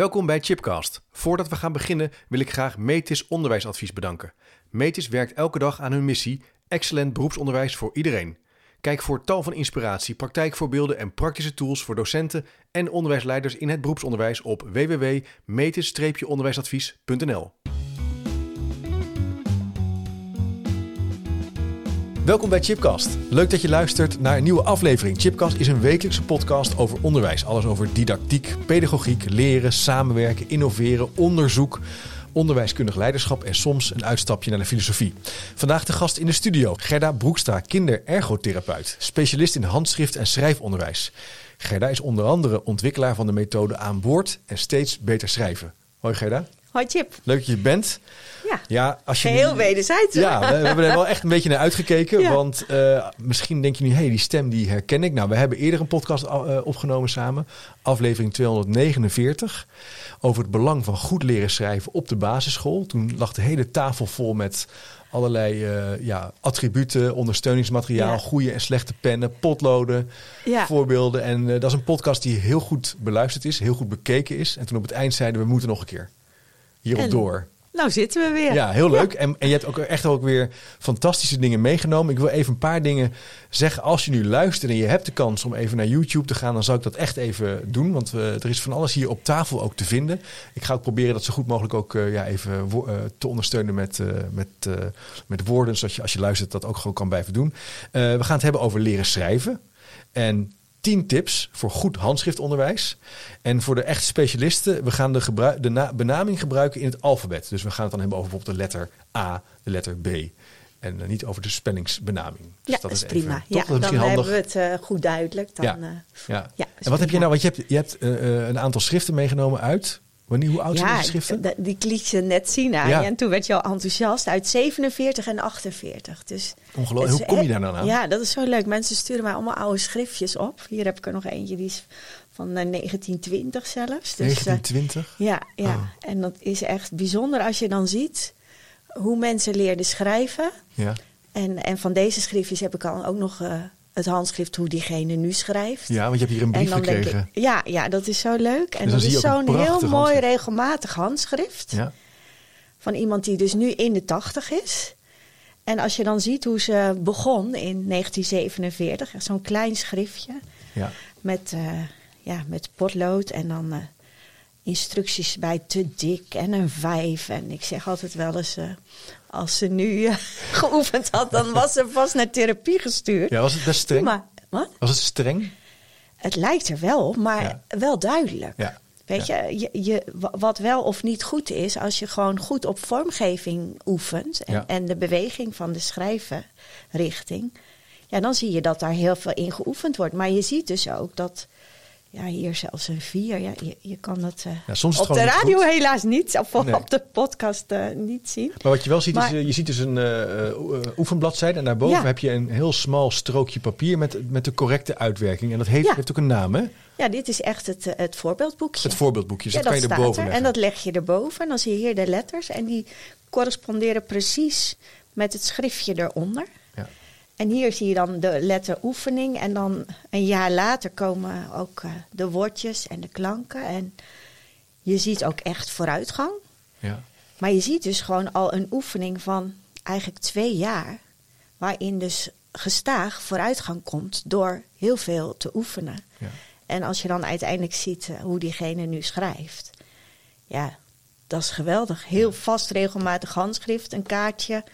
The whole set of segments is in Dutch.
Welkom bij Chipcast. Voordat we gaan beginnen wil ik graag Metis Onderwijsadvies bedanken. Metis werkt elke dag aan hun missie: excellent beroepsonderwijs voor iedereen. Kijk voor tal van inspiratie, praktijkvoorbeelden en praktische tools voor docenten en onderwijsleiders in het beroepsonderwijs op www.metis-onderwijsadvies.nl. Welkom bij Chipcast. Leuk dat je luistert naar een nieuwe aflevering. Chipcast is een wekelijkse podcast over onderwijs. Alles over didactiek, pedagogiek, leren, samenwerken, innoveren, onderzoek, onderwijskundig leiderschap en soms een uitstapje naar de filosofie. Vandaag de gast in de studio, Gerda Broekstra, kinderergotherapeut, specialist in handschrift en schrijfonderwijs. Gerda is onder andere ontwikkelaar van de methode aan boord en steeds beter schrijven. Hoi Gerda. Hoi Chip. Leuk dat je bent. Ja, Ja, als je heel wederzijds. Ja, we, we hebben er wel echt een beetje naar uitgekeken. Ja. Want eh, misschien denk je nu, hé, hey, die stem die herken ik. Nou, we hebben eerder een podcast eh, opgenomen samen. Aflevering 249. Over het belang van goed leren schrijven op de basisschool. Toen lag de hele tafel vol met allerlei eh, ja, attributen, ondersteuningsmateriaal, Ja. goede en slechte pennen, potloden, Ja. voorbeelden. En dat is een podcast die heel goed beluisterd is, heel goed bekeken is. En toen op het eind zeiden we, we moeten nog een keer hierop En- door. Nou zitten we weer. Ja, heel leuk. En, en je hebt ook echt ook weer fantastische dingen meegenomen. Ik wil even een paar dingen zeggen. Als je nu luistert en je hebt de kans om even naar YouTube te gaan, dan zou ik dat echt even doen. Want we, er is van alles hier op tafel ook te vinden. Ik ga ook proberen dat zo goed mogelijk ook eh, ja, even eh, te ondersteunen met, met, met woorden. Zodat je als je luistert dat ook gewoon kan blijven doen. We gaan het hebben over leren schrijven. En 10 tips voor goed handschriftonderwijs. En voor de echte specialisten, we gaan de, gebruik, de na- benaming gebruiken in het alfabet. Dus we gaan het dan hebben over bijvoorbeeld de letter A, de letter B. En eh, niet over de spellingsbenaming. Dus Ja, dat is prima. Ja, dat is dan handig. hebben we het eh, goed duidelijk. Dan, Ja. eh, Ja. En wat heb je nou? Want je hebt, je hebt een aantal schriften meegenomen uit. Wanneer, hoe oud zijn die schriften? die liet je net zien aan Ja. En toen werd je al enthousiast uit 47 en 48. Dus Ongelooflijk. Hoe kom je daar dan aan? Ja, dat is zo leuk. Mensen sturen mij allemaal oude schriftjes op. Hier heb ik er nog eentje, die is van eh, 1920 zelfs. Dus, eh, 1920? Ja, ja. Oh. en dat is echt bijzonder als je dan ziet hoe mensen leerden schrijven. Ja. En, en van deze schriftjes heb ik al ook nog eh, het handschrift hoe diegene nu schrijft. ja, want je hebt hier een brief gekregen. ik, ja, ja, dat is zo leuk. En Dus dat is zo'n heel mooi regelmatig handschrift. Ja. Van iemand die dus nu in de tachtig is. En als je dan ziet hoe ze begon in 1947, echt zo'n klein schriftje Ja. met, eh, ja, met potlood en dan eh, instructies bij te dik en een vijf. En ik zeg altijd wel eens, eh, als ze nu eh, geoefend had, dan was ze vast naar therapie gestuurd. ja, was het best streng? Maar, wat? Was het streng? Het lijkt er wel op, maar Ja. wel duidelijk. Ja. Weet je, je, je, wa- wat wel of niet goed is, als je gewoon goed op vormgeving oefent en, en de beweging van de schrijvenrichting, ja, dan zie je dat daar heel veel in geoefend wordt. Maar je ziet dus ook dat, ja, hier zelfs een vier, ja, je, je kan dat eh, Ja, soms op de niet radio helaas niet, of Nee. op de podcast eh, niet zien. Maar wat je wel ziet, Maar- is, eh, je ziet dus een eh, eh, oefenbladzijde. En daarboven Ja. heb je een heel smal strookje papier met, met de correcte uitwerking. En dat heeft, Ja. heeft ook een naam, hè? Ja, dit is echt het, het voorbeeldboekje. Het voorbeeldboekje. Dus Ja, dat, kan je staat erboven er. leggen. En dat leg je erboven. En dan zie je hier de letters. En die corresponderen precies met het schriftje eronder. Ja. En hier zie je dan de letter oefening. En dan een jaar later komen ook eh, de woordjes en de klanken. En je ziet ook echt vooruitgang. Ja. Maar je ziet dus gewoon al een oefening van eigenlijk twee jaar. Waarin dus gestaag vooruitgang komt door heel veel te oefenen. Ja. En als je dan uiteindelijk ziet eh, hoe diegene nu schrijft. Ja, dat is geweldig. Heel vast, regelmatig handschrift, een kaartje.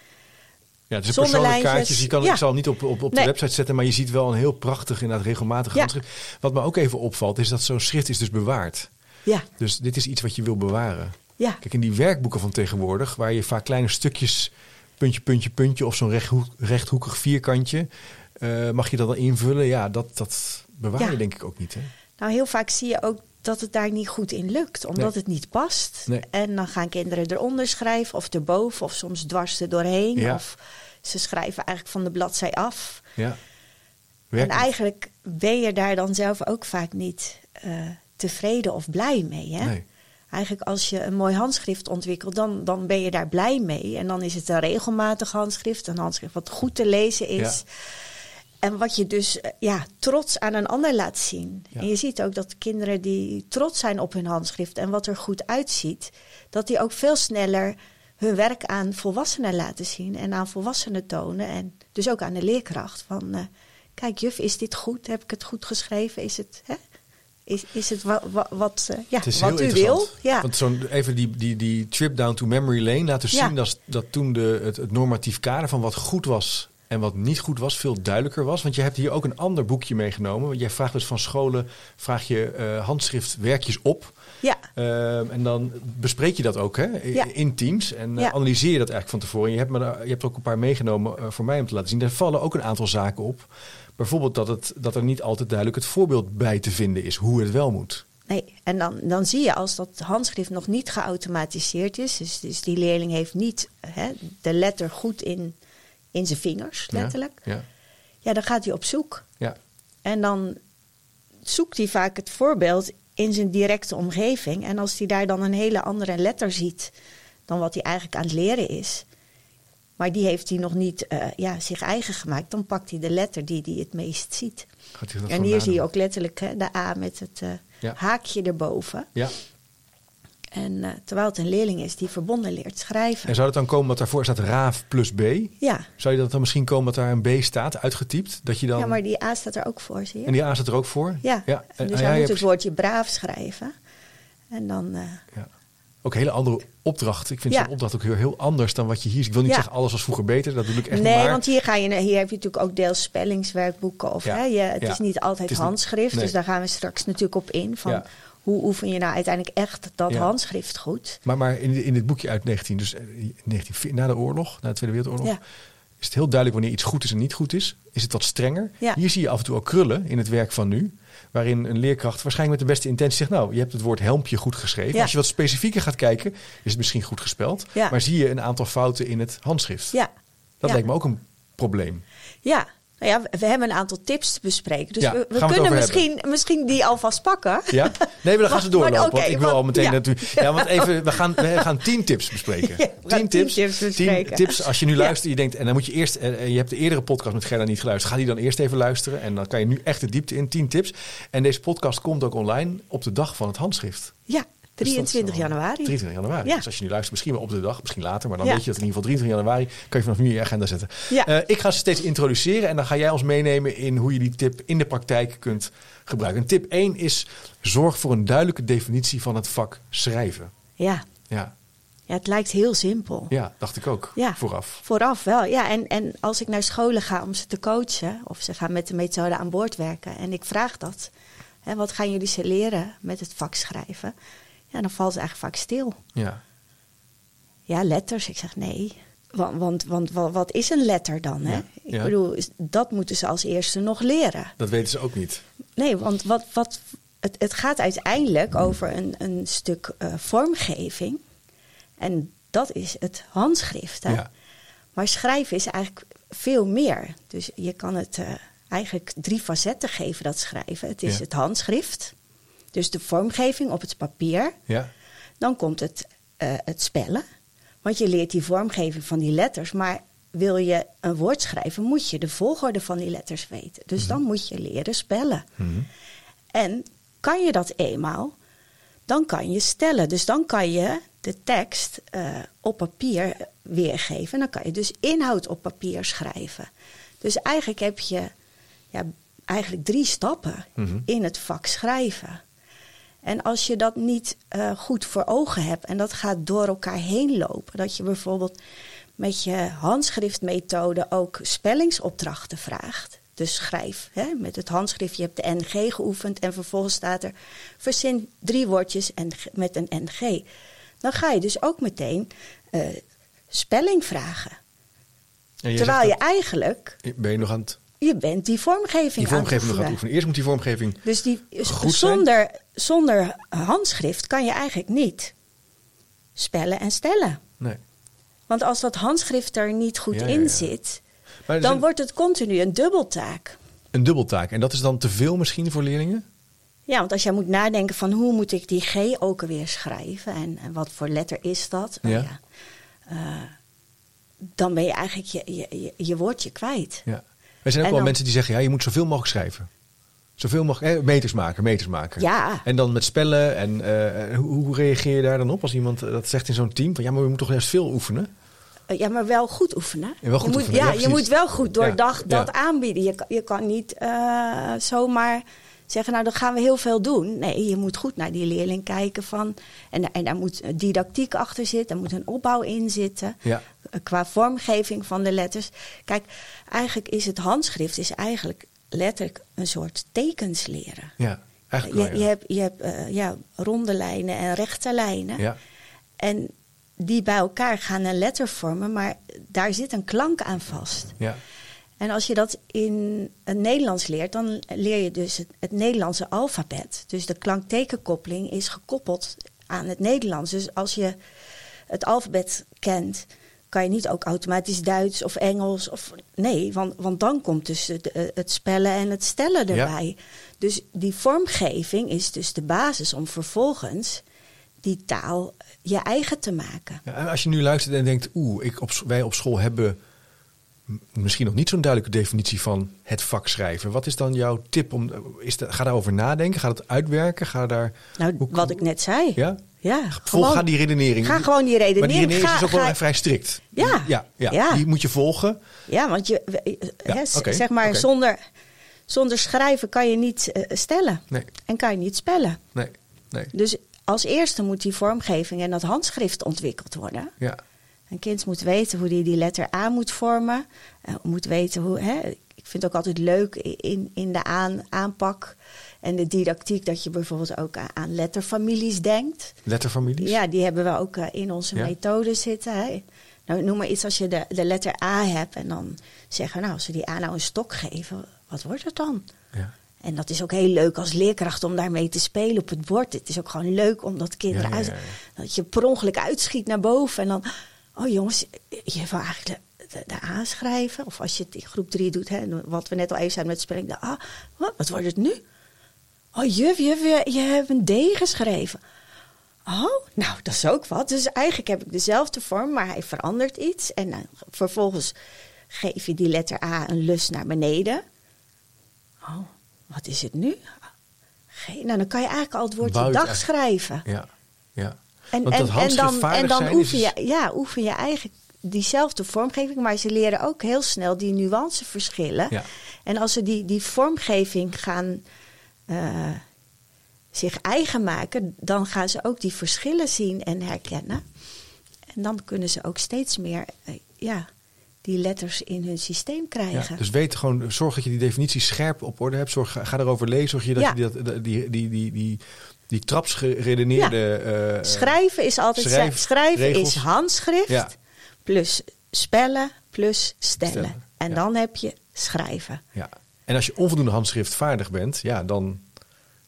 Ja, het is een Zonder persoonlijk kaartje. Dus je kan, Ja. Ik zal het niet op, op, op de Nee. website zetten, maar je ziet wel een heel prachtig, inderdaad regelmatig Ja. handschrift. Wat me ook even opvalt, is dat zo'n schrift is dus bewaard. Ja, Dus dit is iets wat je wil bewaren. ja, Kijk, in die werkboeken van tegenwoordig, waar je vaak kleine stukjes, puntje, puntje, puntje, of zo'n rechthoek, rechthoekig vierkantje, eh, mag je dat dan invullen? Ja, dat, dat bewaar Ja. je denk ik ook niet. Hè? nou heel vaak zie je ook dat het daar niet goed in lukt. Omdat Nee. het niet past. Nee. En dan gaan kinderen eronder schrijven of erboven. Of soms dwars er doorheen. Ja. Of ze schrijven eigenlijk van de bladzij af. Ja. En eigenlijk ben je daar dan zelf ook vaak niet eh, tevreden of blij mee. Hè? Nee. Eigenlijk als je een mooi handschrift ontwikkelt, dan, dan ben je daar blij mee. En dan is het een regelmatig handschrift, een handschrift wat goed te lezen is. En wat je dus eh, ja, trots aan een ander laat zien. Ja. En je ziet ook dat kinderen die trots zijn op hun handschrift en wat er goed uitziet, dat die ook veel sneller hun werk aan volwassenen laten zien en aan volwassenen tonen. En dus ook aan de leerkracht. Van eh, kijk, juf, is dit goed? Heb ik het goed geschreven? Is het, hè? Is, is het wa- wa- wat, eh, ja, Het is wat u wil? Ja. Want zo'n, even die, die, die trip down to memory lane laten Ja. zien dat, dat toen de, het, het normatief kader van wat goed was en wat niet goed was veel duidelijker was. Want je hebt hier ook een ander boekje meegenomen. Want jij vraagt dus van scholen, vraag je eh, handschriftwerkjes op. ja. Ehm, en dan bespreek je dat ook hè, Ja. in teams. En eh, Ja. analyseer je dat eigenlijk van tevoren. En je hebt, me je hebt ook een paar meegenomen eh, voor mij om te laten zien. Daar vallen ook een aantal zaken op. Bijvoorbeeld dat, het, dat er niet altijd duidelijk het voorbeeld bij te vinden is hoe het wel moet. Nee, en dan, dan zie je als dat handschrift nog niet geautomatiseerd is, dus, dus die leerling heeft niet hè, de letter goed in, in zijn vingers, Ja, letterlijk. Ja, Ja, dan gaat hij op zoek. ja, En dan zoekt hij vaak het voorbeeld in zijn directe omgeving. En als hij daar dan een hele andere letter ziet dan wat hij eigenlijk aan het leren is, maar die heeft hij nog niet eh, ja, zich eigen gemaakt, dan pakt hij de letter die hij het meest ziet. Gaat hij dat En hier zie je ook letterlijk hè, de A met het eh, Ja. haakje erboven. Ja. En eh, terwijl het een leerling is die verbonden leert schrijven. En zou het dan komen dat daarvoor staat raaf plus B? Ja. Zou je dat dan misschien komen dat daar een B staat, uitgetypt? Dat je dan... ja, maar die A staat er ook voor, zie je? En die A staat er ook voor? Ja, ja. En dus hij ja, moet ja, het woordje braaf schrijven. En dan... eh, Ja. Ook een hele andere opdracht. Ik vind Ja. zo'n opdracht ook heel, heel anders dan wat je hier ziet. Ik wil niet Ja. zeggen alles was vroeger beter, dat doe ik echt nee, niet. Maar want hier, ga je, hier heb je natuurlijk ook deels spellingswerkboeken. Of, Ja, hè, je, het is niet altijd Het is niet- handschrift. nee. Dus daar gaan we straks natuurlijk op in. Van Ja. Hoe oefen je nou uiteindelijk echt dat Ja. handschrift goed? Maar, maar in, in dit boekje uit 19, dus eh, 19, na de oorlog, na de Tweede Wereldoorlog, Ja. is het heel duidelijk wanneer iets goed is en niet goed is. Is het wat strenger. Ja. Hier zie je af en toe ook krullen in het werk van nu. Waarin een leerkracht waarschijnlijk met de beste intentie zegt... nou, je hebt het woord helmpje goed geschreven. Als je wat specifieker gaat kijken, is het misschien goed gespeld. Maar zie je een aantal fouten in het handschrift. Ja, Dat lijkt me ook een probleem. ja. Nou ja, we- we hebben een aantal tips te bespreken. Dus Ja, we, we we kunnen misschien, misschien die alvast pakken. Ja? Nee, maar dan gaan ze maar doorlopen. want ik wil want- al meteen ja. natuurlijk. Ja, want even, we gaan, we gaan tien tips bespreken. Ja, we gaan tien tips bespreken. tips. Als je nu luistert, je denkt, en dan moet je eerst, en je hebt de eerdere podcast met Gerda niet geluisterd, ga die dan eerst even luisteren. En dan kan je nu echt de diepte in. Tien tips. En deze podcast komt ook online op de dag van het handschrift. Ja, 23 dan januari. 23 januari. Ja. Dus als je nu luistert, misschien wel op de dag, misschien later, maar dan Ja. weet je dat in ieder geval 23 januari kan je vanaf nu je agenda zetten. Ja. Eh, ik ga ze steeds introduceren en dan ga jij ons meenemen in hoe je die tip in de praktijk kunt gebruiken. En tip 1 is zorg voor een duidelijke definitie van het vak schrijven. Ja. Ja, ja, het lijkt heel simpel. ja dacht ik ook Ja. vooraf. Vooraf wel, ja. En, en als ik naar scholen ga om ze te coachen, of ze gaan met de methode aan boord werken, en ik vraag dat, hè, wat gaan jullie ze leren met het vak schrijven? Ja, dan valt ze eigenlijk vaak stil. Ja. Ja, letters. Ik zeg nee. Want, want, want wa- wat is een letter dan? Hè? Ja, Ik bedoel, dat moeten ze als eerste nog leren. Dat weten ze ook niet. Nee, want wat, wat, het, het gaat uiteindelijk over een, een stuk eh, vormgeving. En dat is het handschrift. Hè? Ja. Maar schrijven is eigenlijk veel meer. Dus je kan het eh, eigenlijk drie facetten geven, dat schrijven. Het is het handschrift, dus de vormgeving op het papier. Ja, Dan komt het, eh, het spellen. Want je leert die vormgeving van die letters. Maar wil je een woord schrijven, moet je de volgorde van die letters weten. Dus dan moet je leren spellen. Mhm. En kan je dat eenmaal, dan kan je stellen. Dus dan kan je de tekst eh, op papier weergeven. En dan kan je dus inhoud op papier schrijven. Dus eigenlijk heb je ja, eigenlijk drie stappen Mhm. in het vak schrijven. En als je dat niet eh, goed voor ogen hebt en dat gaat door elkaar heen lopen, dat je bijvoorbeeld met je handschriftmethode ook spellingsopdrachten vraagt. Dus schrijf hè, met het handschrift, je hebt de NG geoefend en vervolgens staat er verzin drie woordjes en, met een NG. Dan ga je dus ook meteen eh, spelling vragen. Je Terwijl je eigenlijk, ben je nog aan het, je bent die vormgeving die vormgeving aan het oefenen. Eerst moet die vormgeving dus die, Goed zijn? zonder, zonder handschrift kan je eigenlijk niet spellen en stellen. Nee. Want als dat handschrift er niet goed Ja, in ja. zit, Maar dan wordt het continu een dubbeltaak. een dubbeltaak. En dat is dan te veel misschien voor leerlingen? Ja, want als jij moet nadenken van hoe moet ik die G ook alweer schrijven en, en wat voor letter is dat, Nou Ja. ja, eh, dan ben je eigenlijk je, je, je, je woordje kwijt. Ja. Er zijn ook wel dan- mensen die zeggen, ja, je moet zoveel mogelijk schrijven. Zoveel mogelijk, eh, meters maken, meters maken. Ja. En dan met spellen. En eh, hoe, hoe reageer je daar dan op als iemand eh, dat zegt in zo'n team? Van, ja, maar we moeten toch juist veel oefenen? Eh, Ja, maar wel goed oefenen. Ja, wel goed je moet, ja, Ja, je moet wel goed doordacht Ja, dat aanbieden. Je, kan- je kan niet eh, zomaar zeggen, nou dan gaan we heel veel doen. Nee, je moet goed naar die leerling kijken van... En, en daar moet didactiek achter zitten, er moet een opbouw in zitten. Qua vormgeving van de letters. Kijk, eigenlijk is het handschrift is eigenlijk letterlijk een soort tekens leren. Ja, eigenlijk Je, wel, je ja. hebt, je hebt eh, ja, ronde lijnen en rechte lijnen. Ja. En die bij elkaar gaan een letter vormen, maar daar zit een klank aan vast. Ja. En als je dat in het Nederlands leert, dan leer je dus het, het Nederlandse alfabet. Dus de klanktekenkoppeling is gekoppeld aan het Nederlands. Dus als je het alfabet kent, kan je niet ook automatisch Duits of Engels of nee, want, want dan komt dus het, het spellen en het stellen Ja. erbij. Dus die vormgeving is dus de basis om vervolgens die taal je eigen te maken. Ja, en als je nu luistert en denkt, oeh, ik op, wij op school hebben misschien nog niet zo'n duidelijke definitie van het vak schrijven. Wat is dan jouw tip om, is dat, ga daarover nadenken? Ga het uitwerken? Ga daar, Nou, Hoe- wat ik net zei. ja? Ja, Volg die redenering. Ga gewoon die redenering. Maar die redenering Ga- is ook wel ga- vrij strikt. Ja. Ja, ja. Ja. Die moet je volgen. Ja, want je, zeg maar, zonder, zonder schrijven kan je niet eh, stellen. Nee, En kan je niet spellen. nee, nee. Dus als eerste moet die vormgeving en dat handschrift ontwikkeld worden. Ja, Een kind moet weten hoe hij die letter A moet vormen. Eh, moet weten hoe. Hè, ik vind het ook altijd leuk in, in de aan, aanpak en de didactiek dat je bijvoorbeeld ook aan, letterfamilies denkt. letterfamilies. Ja, die hebben we ook eh, in onze Ja. methode zitten. Hè. Nou, noem maar iets als je de, de letter A hebt en dan zeggen we, nou, als we die A nou een stok geven, wat wordt het dan? Ja. En dat is ook heel leuk als leerkracht om daarmee te spelen op het bord. Het is ook gewoon leuk om dat kind Ja, ja, eruit... ja, ja. Dat je per ongeluk uitschiet naar boven en dan... Oh jongens, je wil eigenlijk de, de, de A schrijven. Of als je het in groep 3 doet, hè, wat we net al even zeiden met spelling. De A, wat, wat wordt het nu? Oh juf, juf, je, je hebt een D geschreven. Oh, nou, dat is ook wat. Dus eigenlijk heb ik dezelfde vorm, maar hij verandert iets. En dan vervolgens geef je die letter A een lus naar beneden. Oh, wat is het nu? G. Nou, dan kan je eigenlijk al het woordje het dag schrijven. Ja, ja. En, Want en, dan, en dan oefen, je, ja, oefen je eigenlijk diezelfde vormgeving, maar ze leren ook heel snel die nuanceverschillen. Ja. En als ze die, die vormgeving gaan eh, zich eigen maken, dan gaan ze ook die verschillen zien en herkennen. En dan kunnen ze ook steeds meer eh, ja, die letters in hun systeem krijgen. Ja, dus weet gewoon, zorg dat je die definitie scherp op orde hebt. Zorg, ga erover lezen. Zorg je dat Ja. je dat, die, die, die, die, die, die trapsgeredeneerde... eh, schrijven is altijd schrijf- schrijven regels. is handschrift Ja. plus spellen plus stellen. Stellen, En ja. dan heb je schrijven. Ja. En als je onvoldoende handschrift vaardig bent, ja, dan...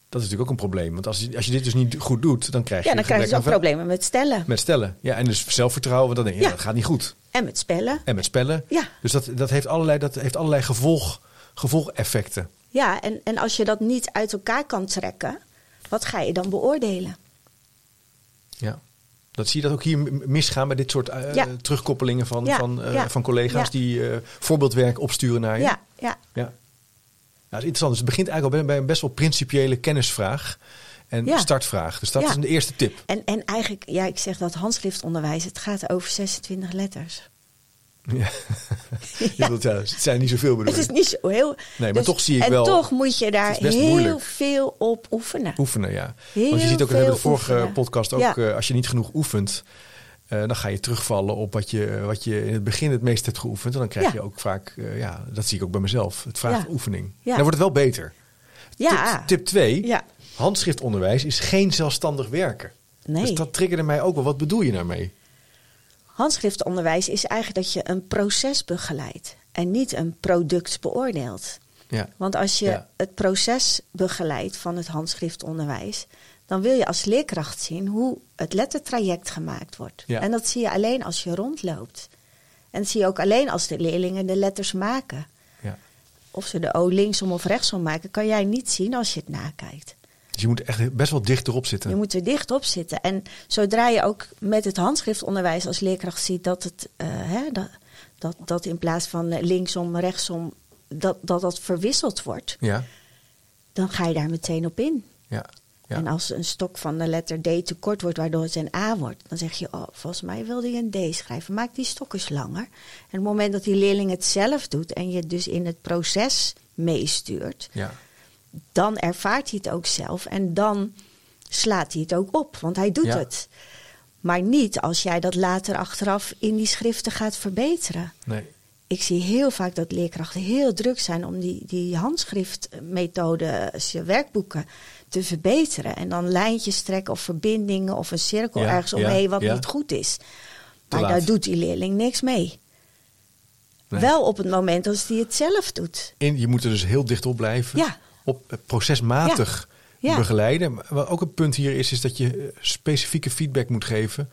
Dat is natuurlijk ook een probleem. Want als je, als je dit dus niet goed doet, dan krijg je Ja, dan krijg je dus ook problemen met stellen. Met stellen. Ja, en dus zelfvertrouwen, want dan denk je, ja. Dat gaat niet goed. En met spellen. En met spellen. Ja. Dus dat, dat heeft allerlei, dat heeft allerlei gevolg, gevolgeffecten. Ja, en, en als je dat niet uit elkaar kan trekken, wat ga je dan beoordelen? Ja. Dat zie je dat ook hier misgaan bij dit soort eh, Ja. terugkoppelingen van, Ja, van, eh, ja, van collega's die eh, voorbeeldwerk opsturen naar je. Ja, ja. Ja. Ja, dat is interessant. Dus het begint eigenlijk al bij, een best wel principiële kennisvraag en Ja. startvraag. Dus dat Ja. is de eerste tip. En, en eigenlijk, ja, ik zeg dat handschriftonderwijs, het gaat over 26 letters. Ja. Bedoelt, ja, het zijn niet zoveel bedoel Het is niet zo heel... maar toch zie ik en wel- toch moet je daar heel moeilijk. veel op oefenen. Oefenen, ja. Heel Want je ziet ook, hebben de vorige oefenen. podcast ook, Ja. eh, als je niet genoeg oefent, eh, dan ga je terugvallen op wat je, wat je in het begin het meest hebt geoefend. En dan krijg Ja. je ook vaak, eh, ja, dat zie ik ook bij mezelf, het vraagt Ja. oefening. Ja. Dan wordt het wel beter. Ja. Tip 2, Ja. handschriftonderwijs is geen zelfstandig werken. Nee. Dus dat triggerde mij ook wel. Wat bedoel je daarmee? Handschriftonderwijs is eigenlijk dat je een proces begeleidt en niet een product beoordeelt. Ja. Want als je Ja. het proces begeleidt van het handschriftonderwijs, dan wil je als leerkracht zien hoe het lettertraject gemaakt wordt. Ja. En dat zie je alleen als je rondloopt. En dat zie je ook alleen als de leerlingen de letters maken. Ja. Of ze de O linksom of rechtsom maken, kan jij niet zien als je het nakijkt. Dus je moet echt best wel dicht erop zitten. Je moet er dicht op zitten. En zodra je ook met het handschriftonderwijs als leerkracht ziet dat het, eh, hè, dat, dat, dat in plaats van eh, linksom, rechtsom dat, dat dat verwisseld wordt, Ja, dan ga je daar meteen op in. ja, ja. En als een stok van de letter D te kort wordt, waardoor het een A wordt, dan zeg je, oh, volgens mij wilde je een D schrijven. Maak die stok eens langer. En op het moment dat die leerling het zelf doet en je dus in het proces meestuurt, ja. dan ervaart hij het ook zelf en dan slaat hij het ook op, want hij doet Ja. het. Maar niet als jij dat later achteraf in die schriften gaat verbeteren. Nee. Ik zie heel vaak dat leerkrachten heel druk zijn om die, die handschriftmethode, je werkboeken, te verbeteren. En dan lijntjes trekken of verbindingen of een cirkel Ja, ergens ja, omheen wat ja. niet goed is. Maar daar doet die leerling niks mee. Nee. Wel op het moment als hij het zelf doet. In, je moet er dus heel dicht op blijven. Op eh, procesmatig begeleiden. Maar wat ook een punt hier is, is dat je eh, specifieke feedback moet geven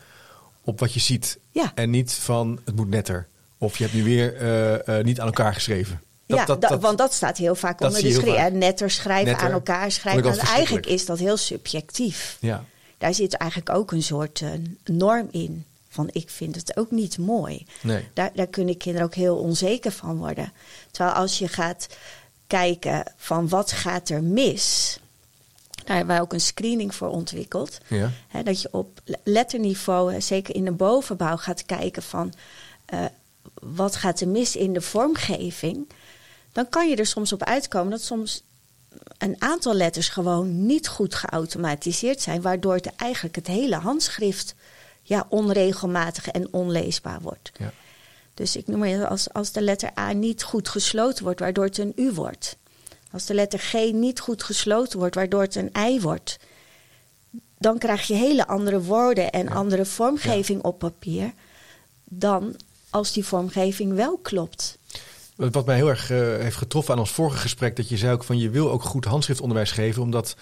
op wat je ziet. En niet van het moet netter. Of je hebt nu weer eh, eh, niet aan elkaar geschreven. Dat, ja, dat, da- dat- want dat staat heel vaak onder de. Netter schrijven, Netter. aan elkaar schrijven. Want eigenlijk is dat heel subjectief. ja. Daar zit eigenlijk ook een soort eh, norm in. Van ik vind het ook niet mooi. Nee. Daar, daar kunnen kinderen ook heel onzeker van worden. Terwijl als je gaat kijken van wat gaat er mis. Daar hebben wij ook een screening voor ontwikkeld. Ja. Hè, dat je op letterniveau, zeker in de bovenbouw, gaat kijken van wat gaat er mis in de vormgeving. Dan kan je er soms op uitkomen dat soms een aantal letters gewoon niet goed geautomatiseerd zijn, waardoor het eigenlijk het hele handschrift ja, onregelmatig en onleesbaar wordt. Ja. Dus ik noem maar als, als de letter A niet goed gesloten wordt, waardoor het een U wordt. Als de letter G niet goed gesloten wordt, waardoor het een I wordt. Dan krijg je hele andere woorden en andere vormgeving op papier. Dan als die vormgeving wel klopt. Wat mij heel erg eh, heeft getroffen aan ons vorige gesprek, dat je zei ook van je wil ook goed handschriftonderwijs geven, omdat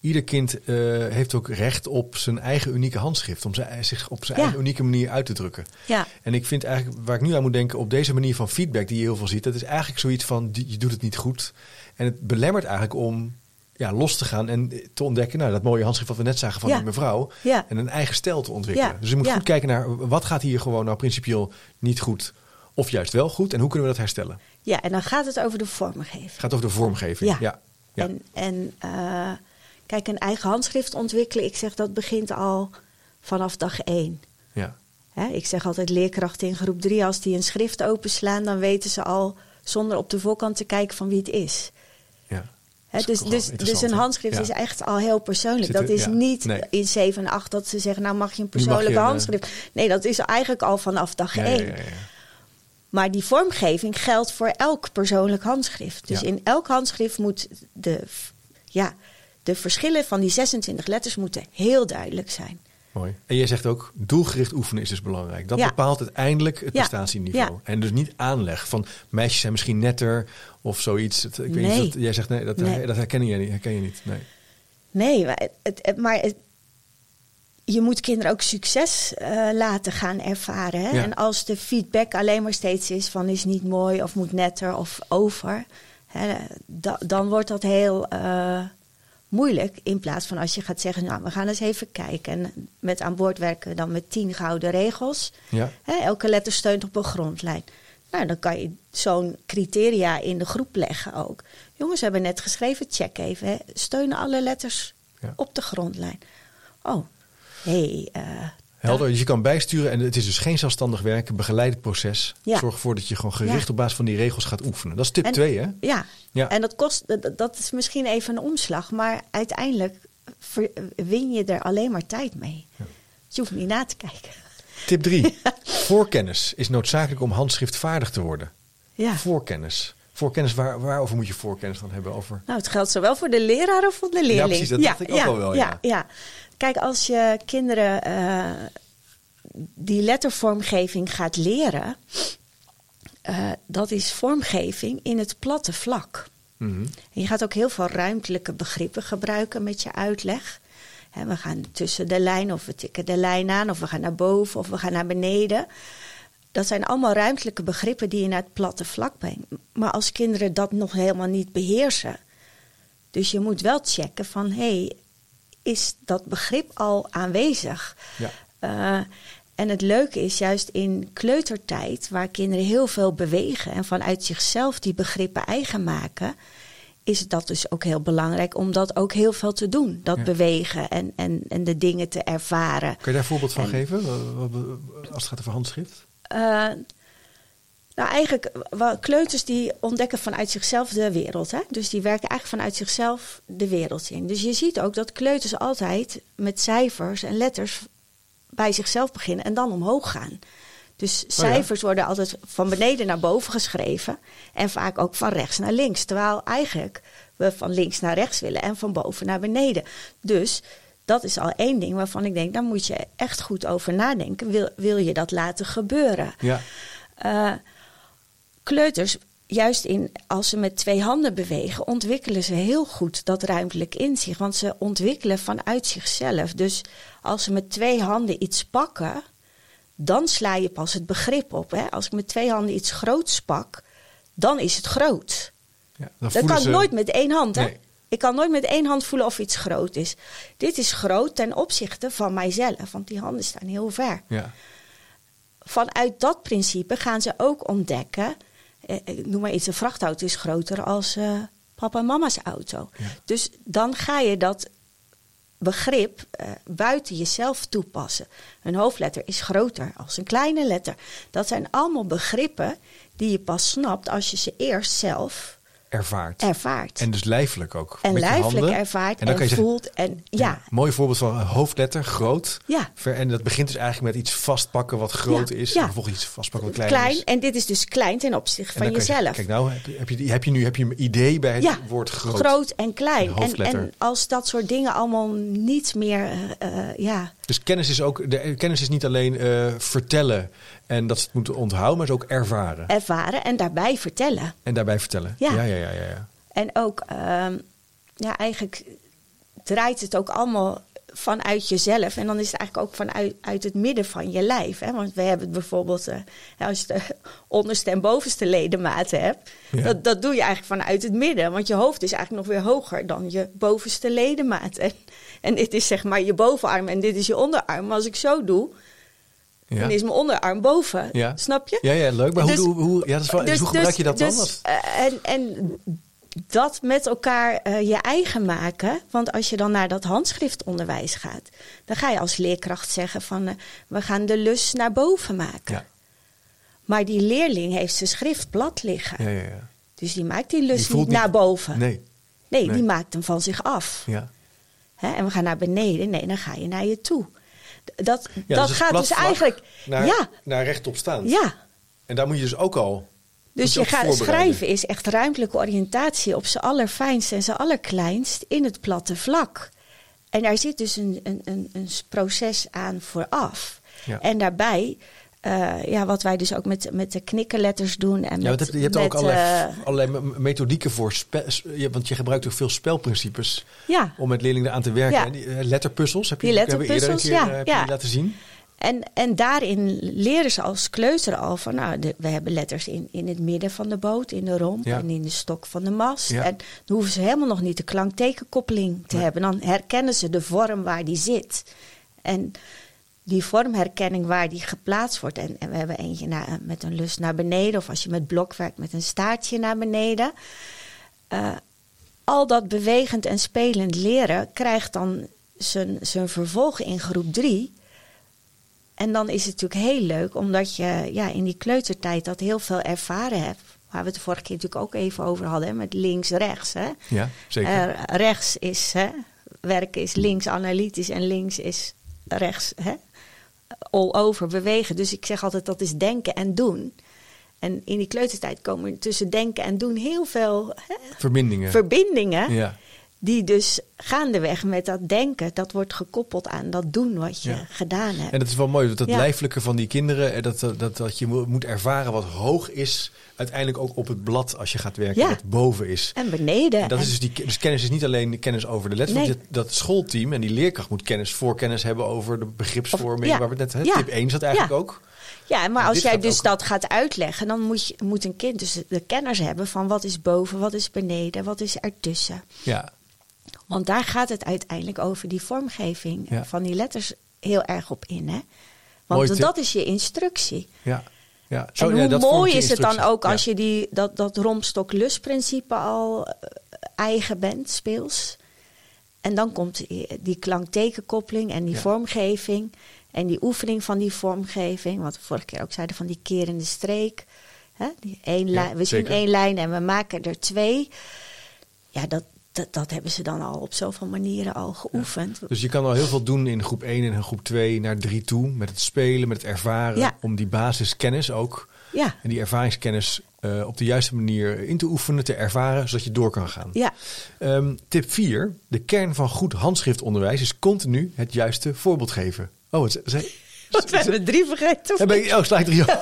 ieder kind eh, heeft ook recht op zijn eigen unieke handschrift, om zijn, zich op zijn Ja. eigen unieke manier uit te drukken. Ja, En ik vind eigenlijk, waar ik nu aan moet denken, op deze manier van feedback die je heel veel ziet, dat is eigenlijk zoiets van je doet het niet goed. En het belemmert eigenlijk om ja, los te gaan en te ontdekken, nou dat mooie handschrift wat we net zagen van Ja. die mevrouw, Ja. en een eigen stijl te ontwikkelen. Dus je moet goed kijken naar wat gaat hier gewoon nou principieel niet goed, of juist wel goed, en hoe kunnen we dat herstellen? ja, en dan gaat het over de vormgeving. Gaat over de vormgeving. Ja. Ja. ja. En, en eh, kijk, een eigen handschrift ontwikkelen, ik zeg dat begint al vanaf dag één. ja. Hè, ik zeg altijd leerkrachten in groep drie, als die een schrift openslaan, dan weten ze al zonder op de voorkant te kijken van wie het is. Dus, dus, dus een handschrift Ja. is echt al heel persoonlijk. Dat is ja, niet nee. in 7 en 8 dat ze zeggen, nou mag je een je persoonlijke een, eh, handschrift. Nee, dat is eigenlijk al vanaf dag Ja, 1. ja, ja, ja. Maar die vormgeving geldt voor elk persoonlijk handschrift. Dus in elk handschrift moet de, ja, de verschillen van die 26 letters moeten heel duidelijk zijn. Mooi. En jij zegt ook, doelgericht oefenen is dus belangrijk. Dat Ja. bepaalt uiteindelijk het Ja. prestatieniveau. Ja. En dus niet aanleg van meisjes zijn misschien netter of zoiets. Ik weet Nee. niet, dat, jij zegt nee, dat, Nee. dat herken je niet. Herken je niet. Nee. Nee, maar, het, het- maar het- je moet kinderen ook succes eh, laten gaan ervaren. Hè? Ja. En als de feedback alleen maar steeds is van is niet mooi of moet netter of over, hè, da- dan wordt dat heel eh, moeilijk. In plaats van als je gaat zeggen, nou we gaan eens even kijken. En met aan boord werken we dan met tien gouden regels. Ja. Hè, elke letter steunt op een grondlijn. Nou, dan kan je zo'n criteria in de groep leggen ook. Jongens, hebben net geschreven, check even. Hè. Steunen alle letters Ja. op de grondlijn? Oh, hé. Hey, eh, Helder, dus je kan bijsturen en het is dus geen zelfstandig werken, begeleid proces. Ja. Zorg ervoor dat je gewoon gericht Ja. op basis van die regels gaat oefenen. Dat is tip En- 2 hè? Ja. Ja. en dat, kost, dat, is misschien even een omslag, maar uiteindelijk win je er alleen maar tijd mee. Je hoeft niet na te kijken. Tip 3. Voorkennis is noodzakelijk om handschriftvaardig te worden. Ja. Voorkennis. Voorkennis, waar, waarover moet je voorkennis dan hebben? Over... Nou, het geldt zowel voor de leraar als voor de leerling. precies, dat dacht ik ook al wel, ja. ja. Kijk, als je kinderen eh, die lettervormgeving gaat leren, eh, dat is vormgeving in het platte vlak. Mhm. Je gaat ook heel veel ruimtelijke begrippen gebruiken met je uitleg. We gaan tussen de lijn of we tikken de lijn aan of we gaan naar boven of we gaan naar beneden. Dat zijn allemaal ruimtelijke begrippen die je naar het platte vlak brengt. Maar als kinderen dat nog helemaal niet beheersen. Dus je moet wel checken van hé, hey, is dat begrip al aanwezig? Ja. Eh, En het leuke is juist in kleutertijd, waar kinderen heel veel bewegen en vanuit zichzelf die begrippen eigen maken, is dat dus ook heel belangrijk om dat ook heel veel te doen. Dat Ja. bewegen en, en, en de dingen te ervaren. Kan je daar een voorbeeld van En- geven? Als het gaat over handschrift? Eh, nou, eigenlijk, kleuters die ontdekken vanuit zichzelf de wereld. Hè? Dus die werken eigenlijk vanuit zichzelf de wereld in. Dus je ziet ook dat kleuters altijd met cijfers en letters bij zichzelf beginnen en dan omhoog gaan. Dus ja. cijfers worden altijd van beneden naar boven geschreven en vaak ook van rechts naar links. Terwijl eigenlijk we van links naar rechts willen en van boven naar beneden. Dus dat is al één ding waarvan ik denk, daar moet je echt goed over nadenken. Wil, wil je dat laten gebeuren? Ja. Eh, kleuters, juist in, als ze met twee handen bewegen, ontwikkelen ze heel goed dat ruimtelijk inzicht. Want ze ontwikkelen vanuit zichzelf. Dus als ze met twee handen iets pakken, dan sla je pas het begrip op. Hè? Als ik met twee handen iets groots pak, dan is het groot. ja. Dan Dat kan ze- nooit met één hand. Hè? Nee. Ik kan nooit met één hand voelen of iets groot is. Dit is groot ten opzichte van mijzelf, want die handen staan heel ver Ja. vanuit dat principe gaan ze ook ontdekken. Eh, ik noem maar iets, een vrachtauto is groter als eh, papa en mama's auto. Ja. Dus dan ga je dat begrip eh, buiten jezelf toepassen. Een hoofdletter is groter als een kleine letter. Dat zijn allemaal begrippen die je pas snapt als je ze eerst zelf Ervaart. ervaart. En dus lijfelijk ook. En met lijfelijk handen. ervaart En en, dan kan je zeggen- voelt. En ja, Mooi voorbeeld van een hoofdletter, groot. ja. Ver- En dat begint dus eigenlijk met iets vastpakken wat groot Ja, is. ja. En vervolgens iets vastpakken wat klein, klein. is. En dit is dus klein ten opzichte En van je jezelf. zeggen, Kijk nou, heb je, heb, je, heb je nu heb je een idee bij het woord groot. en klein. Een En, hoofdletter. en als dat soort dingen allemaal niet meer, eh, eh, ja, Dus kennis is ook, de kennis is niet alleen eh, vertellen en dat ze het moeten onthouden, maar is ook ervaren. ervaren en daarbij vertellen. En daarbij vertellen. Ja. ja, ja, ja. ja, ja. En ook, ehm, ja, eigenlijk draait het ook allemaal vanuit jezelf. En dan is het eigenlijk ook vanuit uit het midden van je lijf. Hè? Want we hebben het bijvoorbeeld, eh, als je de onderste en bovenste ledematen hebt, Ja. dat, dat doe je eigenlijk vanuit het midden. Want je hoofd is eigenlijk nog weer hoger dan je bovenste ledemaat. En, dit is zeg maar je bovenarm en dit is je onderarm. Maar als ik zo doe, Ja. dan is mijn onderarm boven. Ja. Snap je? Ja, ja, leuk. Maar Dus- hoe, hoe, hoe, ja, dat is wel, dus, hoe gebruik je dat dan? dus, Wat- eh, en, en dat met elkaar eh, je eigen maken. Want als je dan naar dat handschriftonderwijs gaat, dan ga je als leerkracht zeggen van eh, we gaan de lus naar boven maken. ja. Maar die leerling heeft zijn schriftblad liggen. Ja, ja, ja. Dus die maakt die lus Die voelt niet niet- naar boven. Nee. Nee, nee. die maakt hem van zich af. Ja. Hè? En we gaan naar beneden. Nee, dan ga je naar je toe. Dat, Ja, dat dus gaat dus eigenlijk. Naar, ja, naar rechtop staan. ja. En daar moet je dus ook al. Dus je gaat schrijven is echt ruimtelijke oriëntatie op zijn allerfijnst en zijn allerkleinst in het platte vlak. En daar zit dus een, een, een, een proces aan vooraf. Ja. En daarbij, eh, ja, wat wij dus ook met, met de knikkerletters doen. En Ja, met, je hebt met, ook allerlei, eh, allerlei methodieken voor. Spe, want je gebruikt ook veel spelprincipes ja, om met leerlingen aan te werken. Ja. En die, eh, letterpuzzels heb je, Die hebben we eerder een letterpuzzels, keer ja, je laten zien. En, en daarin leren ze als kleuter al van, nou, de- we hebben letters in, in het midden van de boot, in de romp Ja. en in de stok van de mast. Ja. En dan hoeven ze helemaal nog niet de klanktekenkoppeling te Nee. hebben. Dan herkennen ze de vorm waar die zit. En die vormherkenning waar die geplaatst wordt. En, en we hebben eentje naar, met een lus naar beneden, of als je met blok werkt met een staartje naar beneden. Eh, al dat bewegend en spelend leren krijgt dan zijn, zijn vervolg in groep 3. En dan is het natuurlijk heel leuk, omdat je ja, in die kleutertijd dat heel veel ervaren hebt. Waar we het de vorige keer natuurlijk ook even over hadden, hè, met links-rechts. Ja, zeker. Eh, rechts is, hè, werken is links analytisch en links is rechts hè, all over bewegen. Dus ik zeg altijd dat is denken en doen. En in die kleutertijd komen tussen denken en doen heel veel hè, Verbindingen. verbindingen. ja. Die dus gaandeweg met dat denken, dat wordt gekoppeld aan dat doen wat je Ja. gedaan hebt. En dat is wel mooi, dat, Ja. lijfelijke van die kinderen, eh, dat, dat, dat, dat je mo- moet ervaren wat hoog is, uiteindelijk ook op het blad als je gaat werken, Ja. wat boven is. En beneden. En dat en- is dus, die, dus kennis is niet alleen kennis over de letters, Nee. want dat, dat schoolteam en die leerkracht moet kennis, voorkennis hebben over de begripsvorming, Of- waar we het net, hè, tip 1 is dat eigenlijk ook. Ja, maar En als jij dus ook- dat gaat uitleggen, dan moet, je, moet een kind dus de kennis hebben van wat is boven, wat is beneden, wat is ertussen. Ja, Want daar gaat het uiteindelijk over die vormgeving Ja. van die letters heel erg op in. Hè? Want dat is je instructie. Ja. Ja. en hoe ja, dat vormt mooi is het dan ook als Ja. je die, dat, dat romstok-lus-principe al eh, eigen bent, speels. En dan komt die, klank-tekenkoppeling en die Ja. vormgeving. En die oefening van die vormgeving. Wat we vorige keer ook zeiden van die kerende streek. Hè? Die één lijn, we zien één lijn en we maken er twee. Ja, dat, dat, dat hebben ze dan al op zoveel manieren al geoefend. Dus je kan al heel veel doen in groep 1 en in groep 2 naar 3 toe. Met het spelen, met het ervaren. Ja. Om die basiskennis ook. Ja, En die ervaringskennis eh, op de juiste manier in te oefenen, te ervaren, zodat je door kan gaan. ja. Ehm, tip 4. De kern van goed handschriftonderwijs is continu het juiste voorbeeld geven. Oh, wat ze- Want we hebben drie vergeten. heb ik, oh, sla ik drie.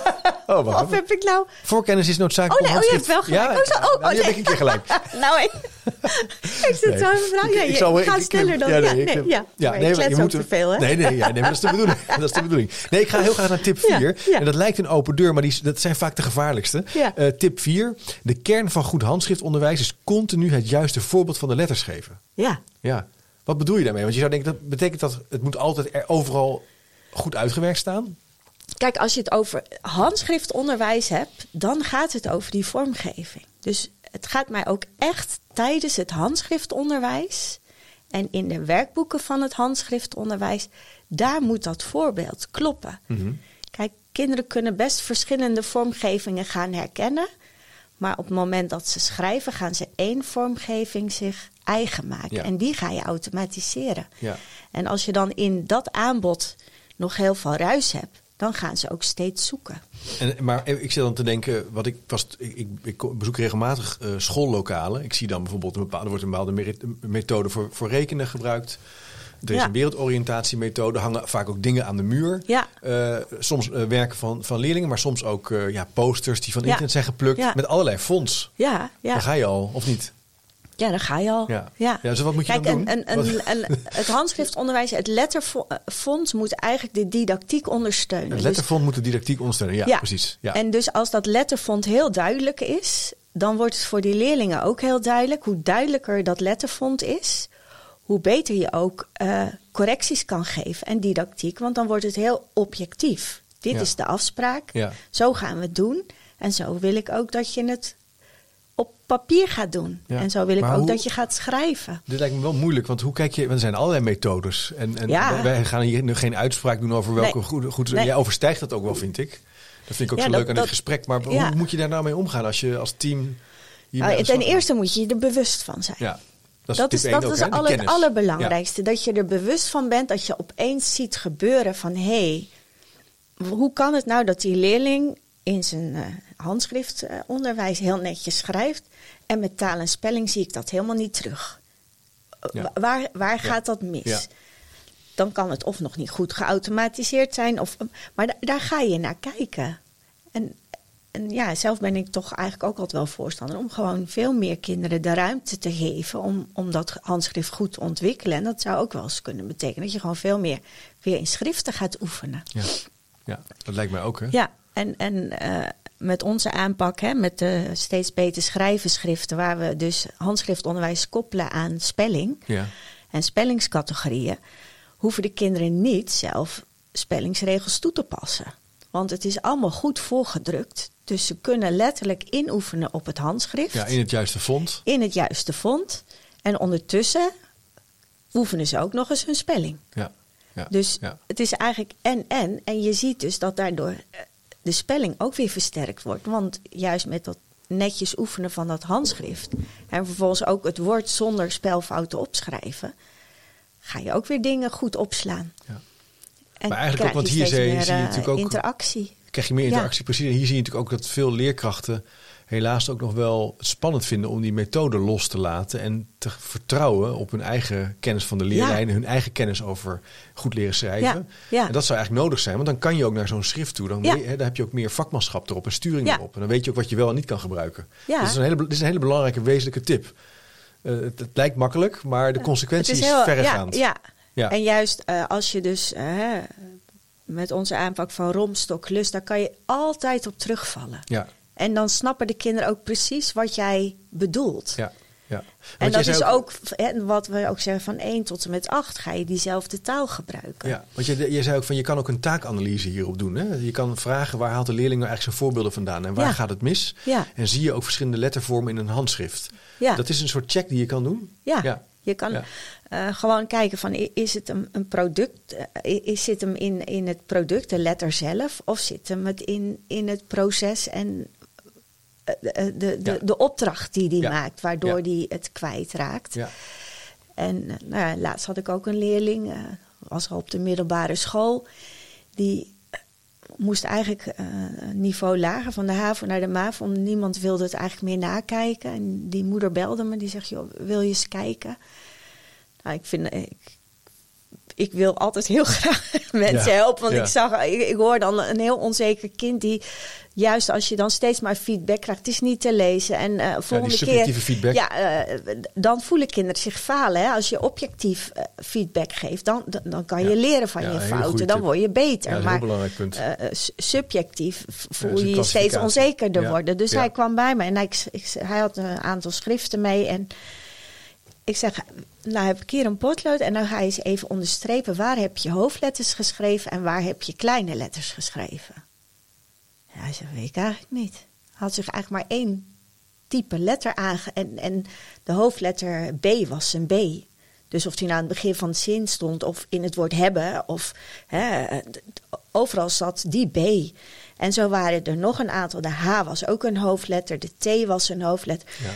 Oh, even. heb ik nou... Voorkennis is noodzakelijk. Oh, nee, oh, je hebt wel gelijk. Ja, Oh, zo, oh, nou, oh, die heb nee. ik een keer gelijk. nou, ik, ik zit Nee. zo even vragen. Ja, Ik zal- ik- sneller dan... Ja, ik- nee, ja. Nee, je moet te veel, hè? Nee, nee, ja, nee, maar dat is de bedoeling. dat is de bedoeling. Nee, ik ga heel graag naar tip 4. Ja, ja. En dat lijkt een open deur, maar die, dat zijn vaak de gevaarlijkste. Eh, tip 4. De kern van goed handschriftonderwijs is continu het juiste voorbeeld van de letters geven. Ja, Ja. Wat bedoel je daarmee? Want je zou denken, dat betekent dat het moet altijd er overal goed uitgewerkt staan? Kijk, als je het over handschriftonderwijs hebt, dan gaat het over die vormgeving. Dus het gaat mij ook echt tijdens het handschriftonderwijs en in de werkboeken van het handschriftonderwijs, daar moet dat voorbeeld kloppen. Mhm. Kijk, kinderen kunnen best verschillende vormgevingen gaan herkennen. Maar op het moment dat ze schrijven, gaan ze één vormgeving zich eigen maken. Ja. En die ga je automatiseren. Ja. En als je dan in dat aanbod nog heel veel ruis hebt, dan gaan ze ook steeds zoeken. En, maar ik zit dan te denken, wat ik, was, ik, ik, ik bezoek regelmatig eh, schoollokalen. Ik zie dan bijvoorbeeld een bepaalde, wordt een bepaalde methode voor, voor rekenen gebruikt. Er is Ja. een wereldoriëntatiemethode, hangen vaak ook dingen aan de muur. Ja. Eh, soms eh, werken van, van leerlingen, maar soms ook ja, posters die van Ja. internet zijn geplukt. Ja. Met allerlei fonts. Ja, ja. Dan ga je al, of niet? Ja, daar ga je al. Ja. Ja. Ja, dus wat moet je Kijk, dan doen? en- en- en- en het handschriftonderwijs, het letterfonds moet eigenlijk de didactiek ondersteunen. Het Dus- letterfond moet de didactiek ondersteunen. Ja, precies. Ja. En dus als dat letterfond heel duidelijk is, dan wordt het voor die leerlingen ook heel duidelijk. Hoe duidelijker dat letterfond is, hoe beter je ook eh, correcties kan geven en didactiek. Want dan wordt het heel objectief. Dit Ja. is de afspraak. Ja. Zo gaan we het doen. En zo wil ik ook dat je het op papier gaat doen. Ja. En zo wil ik Maar ook hoe- dat je gaat schrijven. Dit lijkt me wel moeilijk, want hoe kijk je... want Er zijn allerlei methodes. En, en Ja. wij- gaan hier nu geen uitspraak doen over welke Nee. goed... goed Nee. Jij overstijgt dat ook wel, vind ik. Dat vind ik ook Ja, zo dat- leuk aan dat- dit gesprek. Maar hoe moet je daar nou mee omgaan als je als team... Nou, ten eerste moet je er bewust van zijn. Ja, Dat is, dat ook, is al het allerbelangrijkste. Dat je er bewust van bent dat je opeens ziet gebeuren van... hé, hey, hoe kan het nou dat die leerling in zijn eh, handschriftonderwijs heel netjes schrijft... en met taal en spelling zie ik dat helemaal niet terug. Ja. Waar, waar Ja. gaat dat mis? Ja. Dan kan het of nog niet goed geautomatiseerd zijn... Of, maar da- daar ga je naar kijken. En, en ja, zelf ben ik toch eigenlijk ook altijd wel voorstander om gewoon veel meer kinderen de ruimte te geven om, om dat handschrift goed te ontwikkelen. En dat zou ook wel eens kunnen betekenen dat je gewoon veel meer weer in schriften gaat oefenen. Ja. ja, dat lijkt mij ook, hè? Ja, en, en eh, met onze aanpak, hè, met de steeds beter schrijven schriften, waar we dus handschriftonderwijs koppelen aan spelling Ja. en spellingscategorieën, hoeven de kinderen niet zelf spellingsregels toe te passen. Want het is allemaal goed voorgedrukt. Dus ze kunnen letterlijk inoefenen op het handschrift. ja, in het juiste font. in het juiste font. En ondertussen oefenen ze ook nog eens hun spelling. Ja. ja. Dus ja. het is eigenlijk en-en. En je ziet dus dat daardoor eh, de spelling ook weer versterkt wordt. Want juist met dat netjes oefenen van dat handschrift... en vervolgens ook het woord zonder spelfouten opschrijven... ga je ook weer dingen goed opslaan. Ja. En Maar eigenlijk ook, want je hier zie je- meer, zie je eh, natuurlijk ook- interactie. krijg je meer Ja. interactie. Precies. En hier zie je natuurlijk ook dat veel leerkrachten helaas ook nog wel spannend vinden om die methode los te laten en te vertrouwen op hun eigen kennis van de leerlijnen, hun eigen kennis over goed leren schrijven. Ja. En dat zou eigenlijk nodig zijn, want dan kan je ook naar zo'n schrift toe. Dan, dan heb je ook meer vakmanschap erop en sturing erop. En dan weet je ook wat je wel en niet kan gebruiken. Ja. Dus dat is een hele, dit is een hele belangrijke, wezenlijke tip. Eh, het, het lijkt makkelijk, maar de consequentie Het is, heel- verregaand. Ja, ja. En juist eh, als je dus eh, met onze aanpak van romstok lust, daar kan je altijd op terugvallen. Ja, En dan snappen de kinderen ook precies wat jij bedoelt. ja. Ja. En dat is ook, hè, wat we ook zeggen, van 1 tot en met 8 ga je diezelfde taal gebruiken. Ja, want je, je zei ook van je kan ook een taakanalyse hierop doen. Hè? Je kan vragen waar haalt de leerling nou eigenlijk zijn voorbeelden vandaan en waar Ja. gaat het mis? Ja. En zie je ook verschillende lettervormen in een handschrift. Ja. Dat is een soort check die je kan doen. Ja, Ja. je kan eh, gewoon kijken van is het een, een product, eh, is zit hem in, in het product, de letter zelf, of zit hem het in, in het proces en de, de, de, Ja. de opdracht die die Ja. maakt, waardoor die het kwijtraakt. Ja. En eh, nou ja, laatst had ik ook een leerling, eh, was al op de middelbare school, die eh, moest eigenlijk eh, een niveau lager van de HAVO naar de MAVO. Omdat niemand wilde het eigenlijk meer nakijken. En die moeder belde me, die zegt, joh, wil je eens kijken? Nou, ik vind... Ik, ik wil altijd heel graag mensen Ja, helpen. Want ja. ik zag, ik, ik hoor dan een heel onzeker kind die, juist als je dan steeds maar feedback krijgt, het is niet te lezen. En eh volgende subjectieve keer. feedback. Ja, eh, dan voelen kinderen zich falen. Hè? Als je objectief eh, feedback geeft, dan, dan, dan kan je Ja. leren van Ja, je fouten. Dan word je beter. Ja, een maar heel belangrijk punt. subjectief voel je je steeds onzekerder Ja. worden. Dus Ja. hij kwam bij me en ik, hij had een aantal schriften mee. En ik zeg, nou heb ik hier een potlood en dan ga je eens even onderstrepen. Waar heb je hoofdletters geschreven en waar heb je kleine letters geschreven? Ja, hij zegt, weet ik eigenlijk niet. Had zich eigenlijk maar één type letter aange... En, en de hoofdletter B was een B. Dus of die nou aan het begin van de zin stond of in het woord hebben... of hè, overal zat die B. En zo waren er nog een aantal. De H was ook een hoofdletter, de T was een hoofdletter. Ja,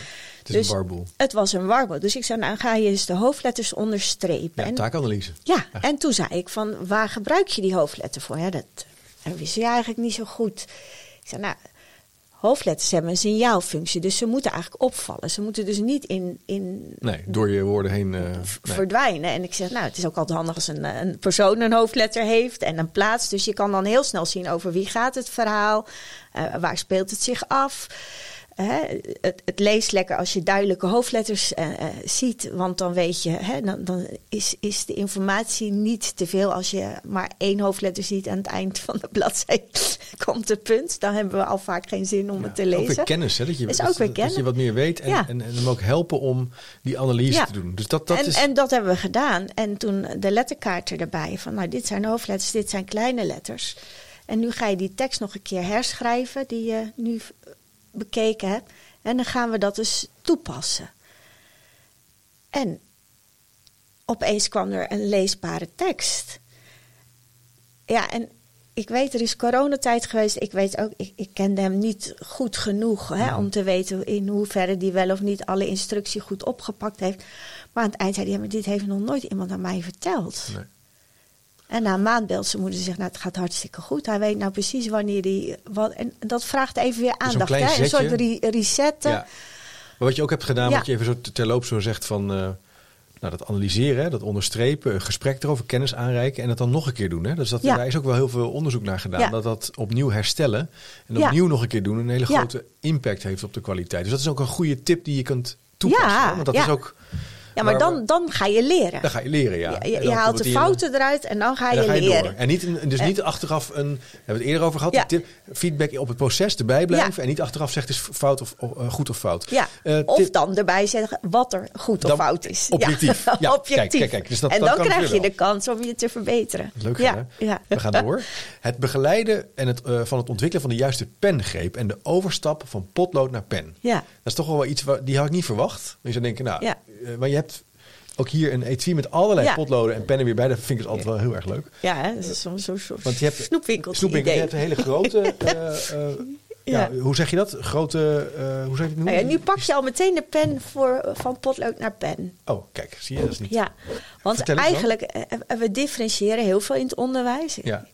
het is Dus een warboel. Het was een warboel. Dus ik zei, nou ga je eens de hoofdletters onderstrepen. Ja, en, taakanalyse. ja, en toen zei ik van, waar gebruik je die hoofdletter voor? Ja, dat, dat wist je eigenlijk niet zo goed. Ik zei, nou, hoofdletters hebben een signaalfunctie, dus ze moeten eigenlijk opvallen. Ze moeten dus niet in, in Nee, door je woorden heen. eh, nee. verdwijnen. En ik zeg, nou, het is ook altijd handig als een, eh, een persoon een hoofdletter heeft en een plaats. Dus je kan dan heel snel zien over wie gaat het verhaal, eh, waar speelt het zich af. Hè, het, het leest lekker als je duidelijke hoofdletters eh, eh, ziet, want dan weet je, hè, dan, dan is, is de informatie niet te veel. Als je maar één hoofdletter ziet aan het eind van de bladzijde komt het punt, dan hebben we al vaak geen zin om het te Ook weer lezen. kennis, hè? Dat je, Is dat, ook weer dat je kennis. wat meer weet en, Ja. en, en hem ook helpen om die analyse Ja. te doen. Dus dat, dat en, is. en dat hebben we gedaan. En toen de letterkaarten erbij. Van nou, dit zijn hoofdletters, dit zijn kleine letters. En nu ga je die tekst nog een keer herschrijven die je nu bekeken hebt. En dan gaan we dat dus toepassen. En opeens kwam er een leesbare tekst. Ja, en ik weet, er is coronatijd geweest. Ik weet ook, ik, ik kende hem niet goed genoeg hè, om te weten in hoeverre die wel of niet alle instructie goed opgepakt heeft. Maar aan het eind zei hij, ja, maar dit heeft nog nooit iemand aan mij verteld. Nee. En na een maand belt zijn moeder en zegt, nou het gaat hartstikke goed. Hij weet nou precies wanneer hij... Wat, en dat vraagt even weer aandacht. klein Hè? Een soort re- resetten. Ja. Maar wat je ook hebt gedaan, Ja. wat je even zo terloops zo zegt van... eh, nou, dat analyseren, dat onderstrepen, een gesprek erover, kennis aanreiken en het dan nog een keer doen. Hè? Dus dat, Ja. daar is ook wel heel veel onderzoek naar gedaan. Ja. Dat dat opnieuw herstellen en opnieuw nog een keer doen een hele grote impact heeft op de kwaliteit. Dus dat is ook een goede tip die je kunt toepassen. Ja, hè? Want dat is ook, Ja, maar dan, we- dan ga je leren. dan ga je leren, ja. je dan haalt de in- fouten eruit en dan ga je, dan ga je leren. door. En niet, een- dus niet achteraf een, we hebben het eerder over gehad, Ja. die tip, feedback op het proces erbij blijven en niet achteraf zegt is fout of, of, eh, goed of fout. Ja, Eh, of dan erbij zeggen wat er goed Dan- of fout is. objectief. Ja, objectief. kijk, kijk, kijk. Dus dat- en dan krijg je de kans om je te verbeteren. Leuk ja, hè? We gaan door. Het begeleiden en het, eh, van het ontwikkelen van de juiste pengreep en de overstap van potlood naar pen. Ja. Dat is toch wel wel iets waar, die had ik niet verwacht. Je zou denken, nou, Ja. Eh, maar je hebt ook hier een etui met allerlei Ja. potloden en pennen weer bij. Dat vind ik dus altijd wel heel erg leuk. Ja, hè, dat is zo'n zo, zo, Want je hebt snoepwinkeltje snoepwinkel, je hebt een hele grote. eh, eh, ja. Ja. hoe zeg je dat? Grote. eh, hoe zeg je het Nou noemen? nu pak je al meteen de pen voor, van potlood naar pen. Oh, kijk, zie je dat is niet. Ja, want eigenlijk, eh, we differentiëren heel veel in het onderwijs. Ja.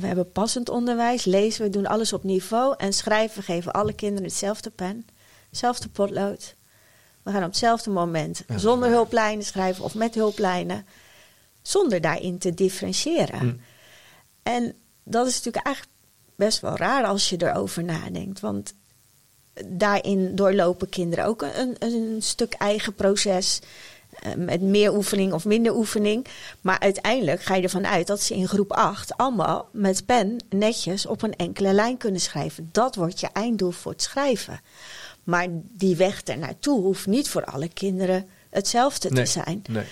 We hebben passend onderwijs, lezen, we doen alles op niveau. En schrijven, we geven alle kinderen hetzelfde pen, hetzelfde potlood. We gaan op hetzelfde moment, Ja, zonder hulplijnen schrijven of met hulplijnen. Zonder daarin te differentiëren. Hm. En dat is natuurlijk eigenlijk best wel raar als je erover nadenkt. Want daarin doorlopen kinderen ook een, een stuk eigen proces. eh, Met meer oefening of minder oefening. Maar uiteindelijk ga je ervan uit dat ze in groep 8 allemaal met pen netjes op een enkele lijn kunnen schrijven. Dat wordt je einddoel voor het schrijven. Maar die weg er naartoe hoeft niet voor alle kinderen hetzelfde Nee. te zijn. Nee.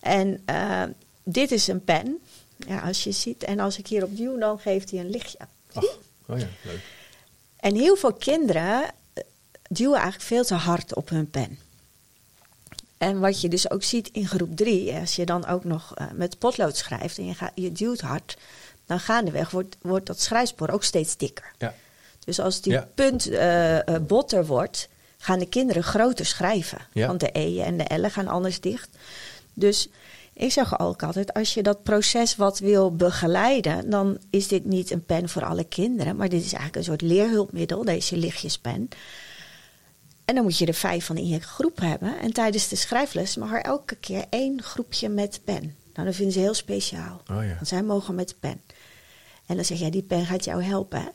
En eh, dit is een pen, ja, als je ziet. En als ik hierop duw, dan geeft hij een lichtje. Ach, oh ja, leuk. En heel veel kinderen eh, duwen eigenlijk veel te hard op hun pen. En wat je dus ook ziet in groep drie, als je dan ook nog eh, met potlood schrijft en je, gaat, je duwt hard, dan gaandeweg wordt, wordt dat schrijfspoor ook steeds dikker. Ja. Dus als die Ja. punt eh, eh, botter wordt, gaan de kinderen groter schrijven. Ja. Want de e'en en de l'en gaan anders dicht. Dus ik zeg ook altijd, als je dat proces wat wil begeleiden, dan is dit niet een pen voor alle kinderen, maar dit is eigenlijk een soort leerhulpmiddel, deze lichtjespen. En dan moet je er vijf van in je groep hebben. En tijdens de schrijfles mag er elke keer één groepje met pen. Nou, dat vinden ze heel speciaal. Oh ja. Want zij mogen met pen. En dan zeg jij, die pen gaat jou helpen. Hè?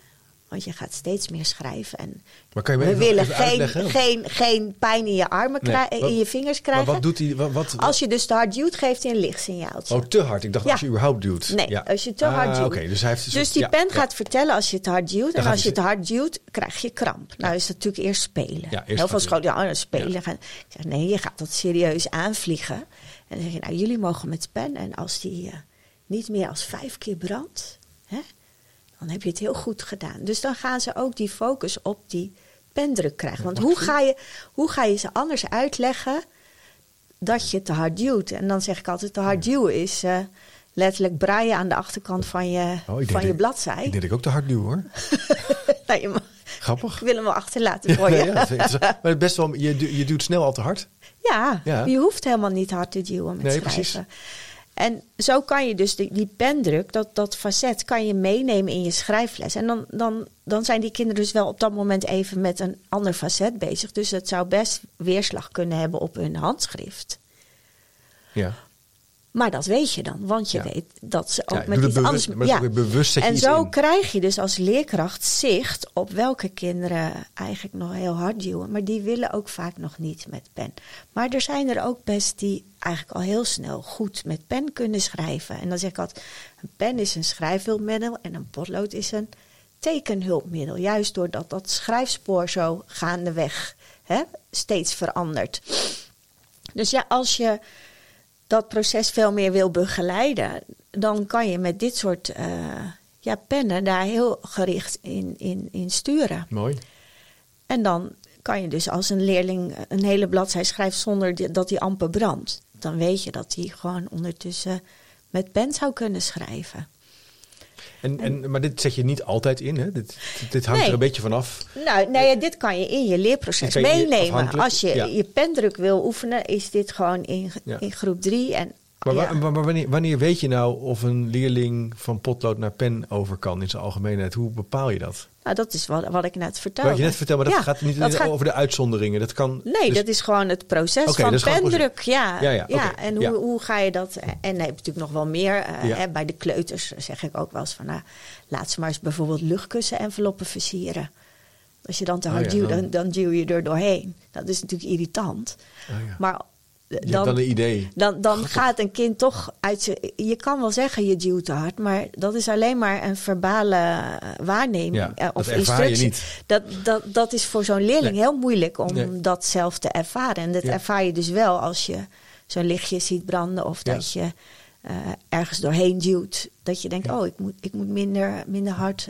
Want je gaat steeds meer schrijven. En Maar kan je we even- willen even geen, geen, geen pijn in je armen, Nee, wat- in je vingers Maar krijgen. wat doet hij? Wat, wat, Als je dus te hard duwt, geeft hij een lichtsignaaltje. Oh, te hard. Ik dacht Ja. als je überhaupt duwt. Nee, Ja. als je te Ah, hard duwt. Oké, dus hij heeft Dus soort- die ja, pen gaat vertellen als je te hard duwt. En als je te hard duwt, krijg je kramp. Nou is dat natuurlijk eerst spelen. Eerst Heel veel scholen, ja, spelen. Gaan. Ik zeg, nee, je gaat dat serieus aanvliegen. En dan zeg je, nou, jullie mogen met pen. En als die eh, niet meer als vijf keer brandt, hè, dan heb je het heel goed gedaan. Dus dan gaan ze ook die focus op die pendruk krijgen. Want hoe ga, je, hoe ga je ze anders uitleggen dat je te hard duwt? En dan zeg ik altijd, te hard duwen is... eh, letterlijk braaien aan de achterkant van je, Oh, van je dat- bladzij. Ik denk dat ik ook te hard duw hoor. Nou, je mag- Grappig. ik wil hem wel achterlaten voor je. Ja, ja, maar het best wel, je, je duwt snel al te hard. Ja. je hoeft helemaal niet hard te duwen met Nee, schrijven. precies. En zo kan je dus die, die pendruk, dat, dat facet, kan je meenemen in je schrijfles. En dan, dan, dan zijn die kinderen dus wel op dat moment even met een ander facet bezig. Dus het zou best weerslag kunnen hebben op hun handschrift. Ja. Maar dat weet je dan, want je Ja. weet dat ze ook Ja, met iets anders... maar bewust je en zo in. krijg je dus als leerkracht zicht op welke kinderen eigenlijk nog heel hard duwen. Maar die willen ook vaak nog niet met pen. Maar er zijn er ook best die eigenlijk al heel snel goed met pen kunnen schrijven. En dan zeg ik altijd, een pen is een schrijfhulpmiddel en een potlood is een tekenhulpmiddel. Juist doordat dat schrijfspoor zo gaandeweg hè, steeds verandert. Dus ja, als je dat proces veel meer wil begeleiden, dan kan je met dit soort eh, ja, pennen daar heel gericht in, in, in sturen. Mooi. En dan kan je dus als een leerling een hele bladzij schrijft zonder die- dat hij amper brandt, dan weet je dat hij gewoon ondertussen met pen zou kunnen schrijven. En, en, maar dit zet je niet altijd in, hè? Dit, dit hangt Nee. er een beetje vanaf. Nou, nee, ja, dit kan je in je leerproces je meenemen. Als je ja. je pendruk wil oefenen, is dit gewoon in, Ja. in groep drie. En, Maar, ja. maar, maar wanneer, wanneer weet je nou of een leerling van potlood naar pen over kan in zijn algemeenheid? Hoe bepaal je dat? Nou, dat is wat, wat ik net vertelde. Wat je net vertelde, maar dat Ja, gaat niet dat gaat- over de uitzonderingen. Dat kan, Nee, dus- dat is gewoon het proces van pendruk. Ja, Ja, ja, En hoe, hoe ga je dat? En dan heb je natuurlijk nog wel meer. eh, hè, bij de kleuters zeg ik ook wel eens van... Nou, laat ze maar eens bijvoorbeeld luchtkussen-enveloppen versieren. Als je dan te Oh hard duwt, dan- duw je er doorheen. Dat is natuurlijk irritant. Oh ja. Maar eh, dan, dan een idee. dan, dan gaat een kind toch uit zijn... Je kan wel zeggen je duwt te hard, maar dat is alleen maar een verbale eh, waarneming Ja, eh, of dat ervaar je instructie. niet. Dat, dat, dat is voor zo'n leerling Nee. heel moeilijk om Nee. dat zelf te ervaren. En dat Ja. ervaar je dus wel als je zo'n lichtje ziet branden of Ja. dat je eh, ergens doorheen duwt. Dat je denkt, oh, ik moet, ik moet minder, minder hard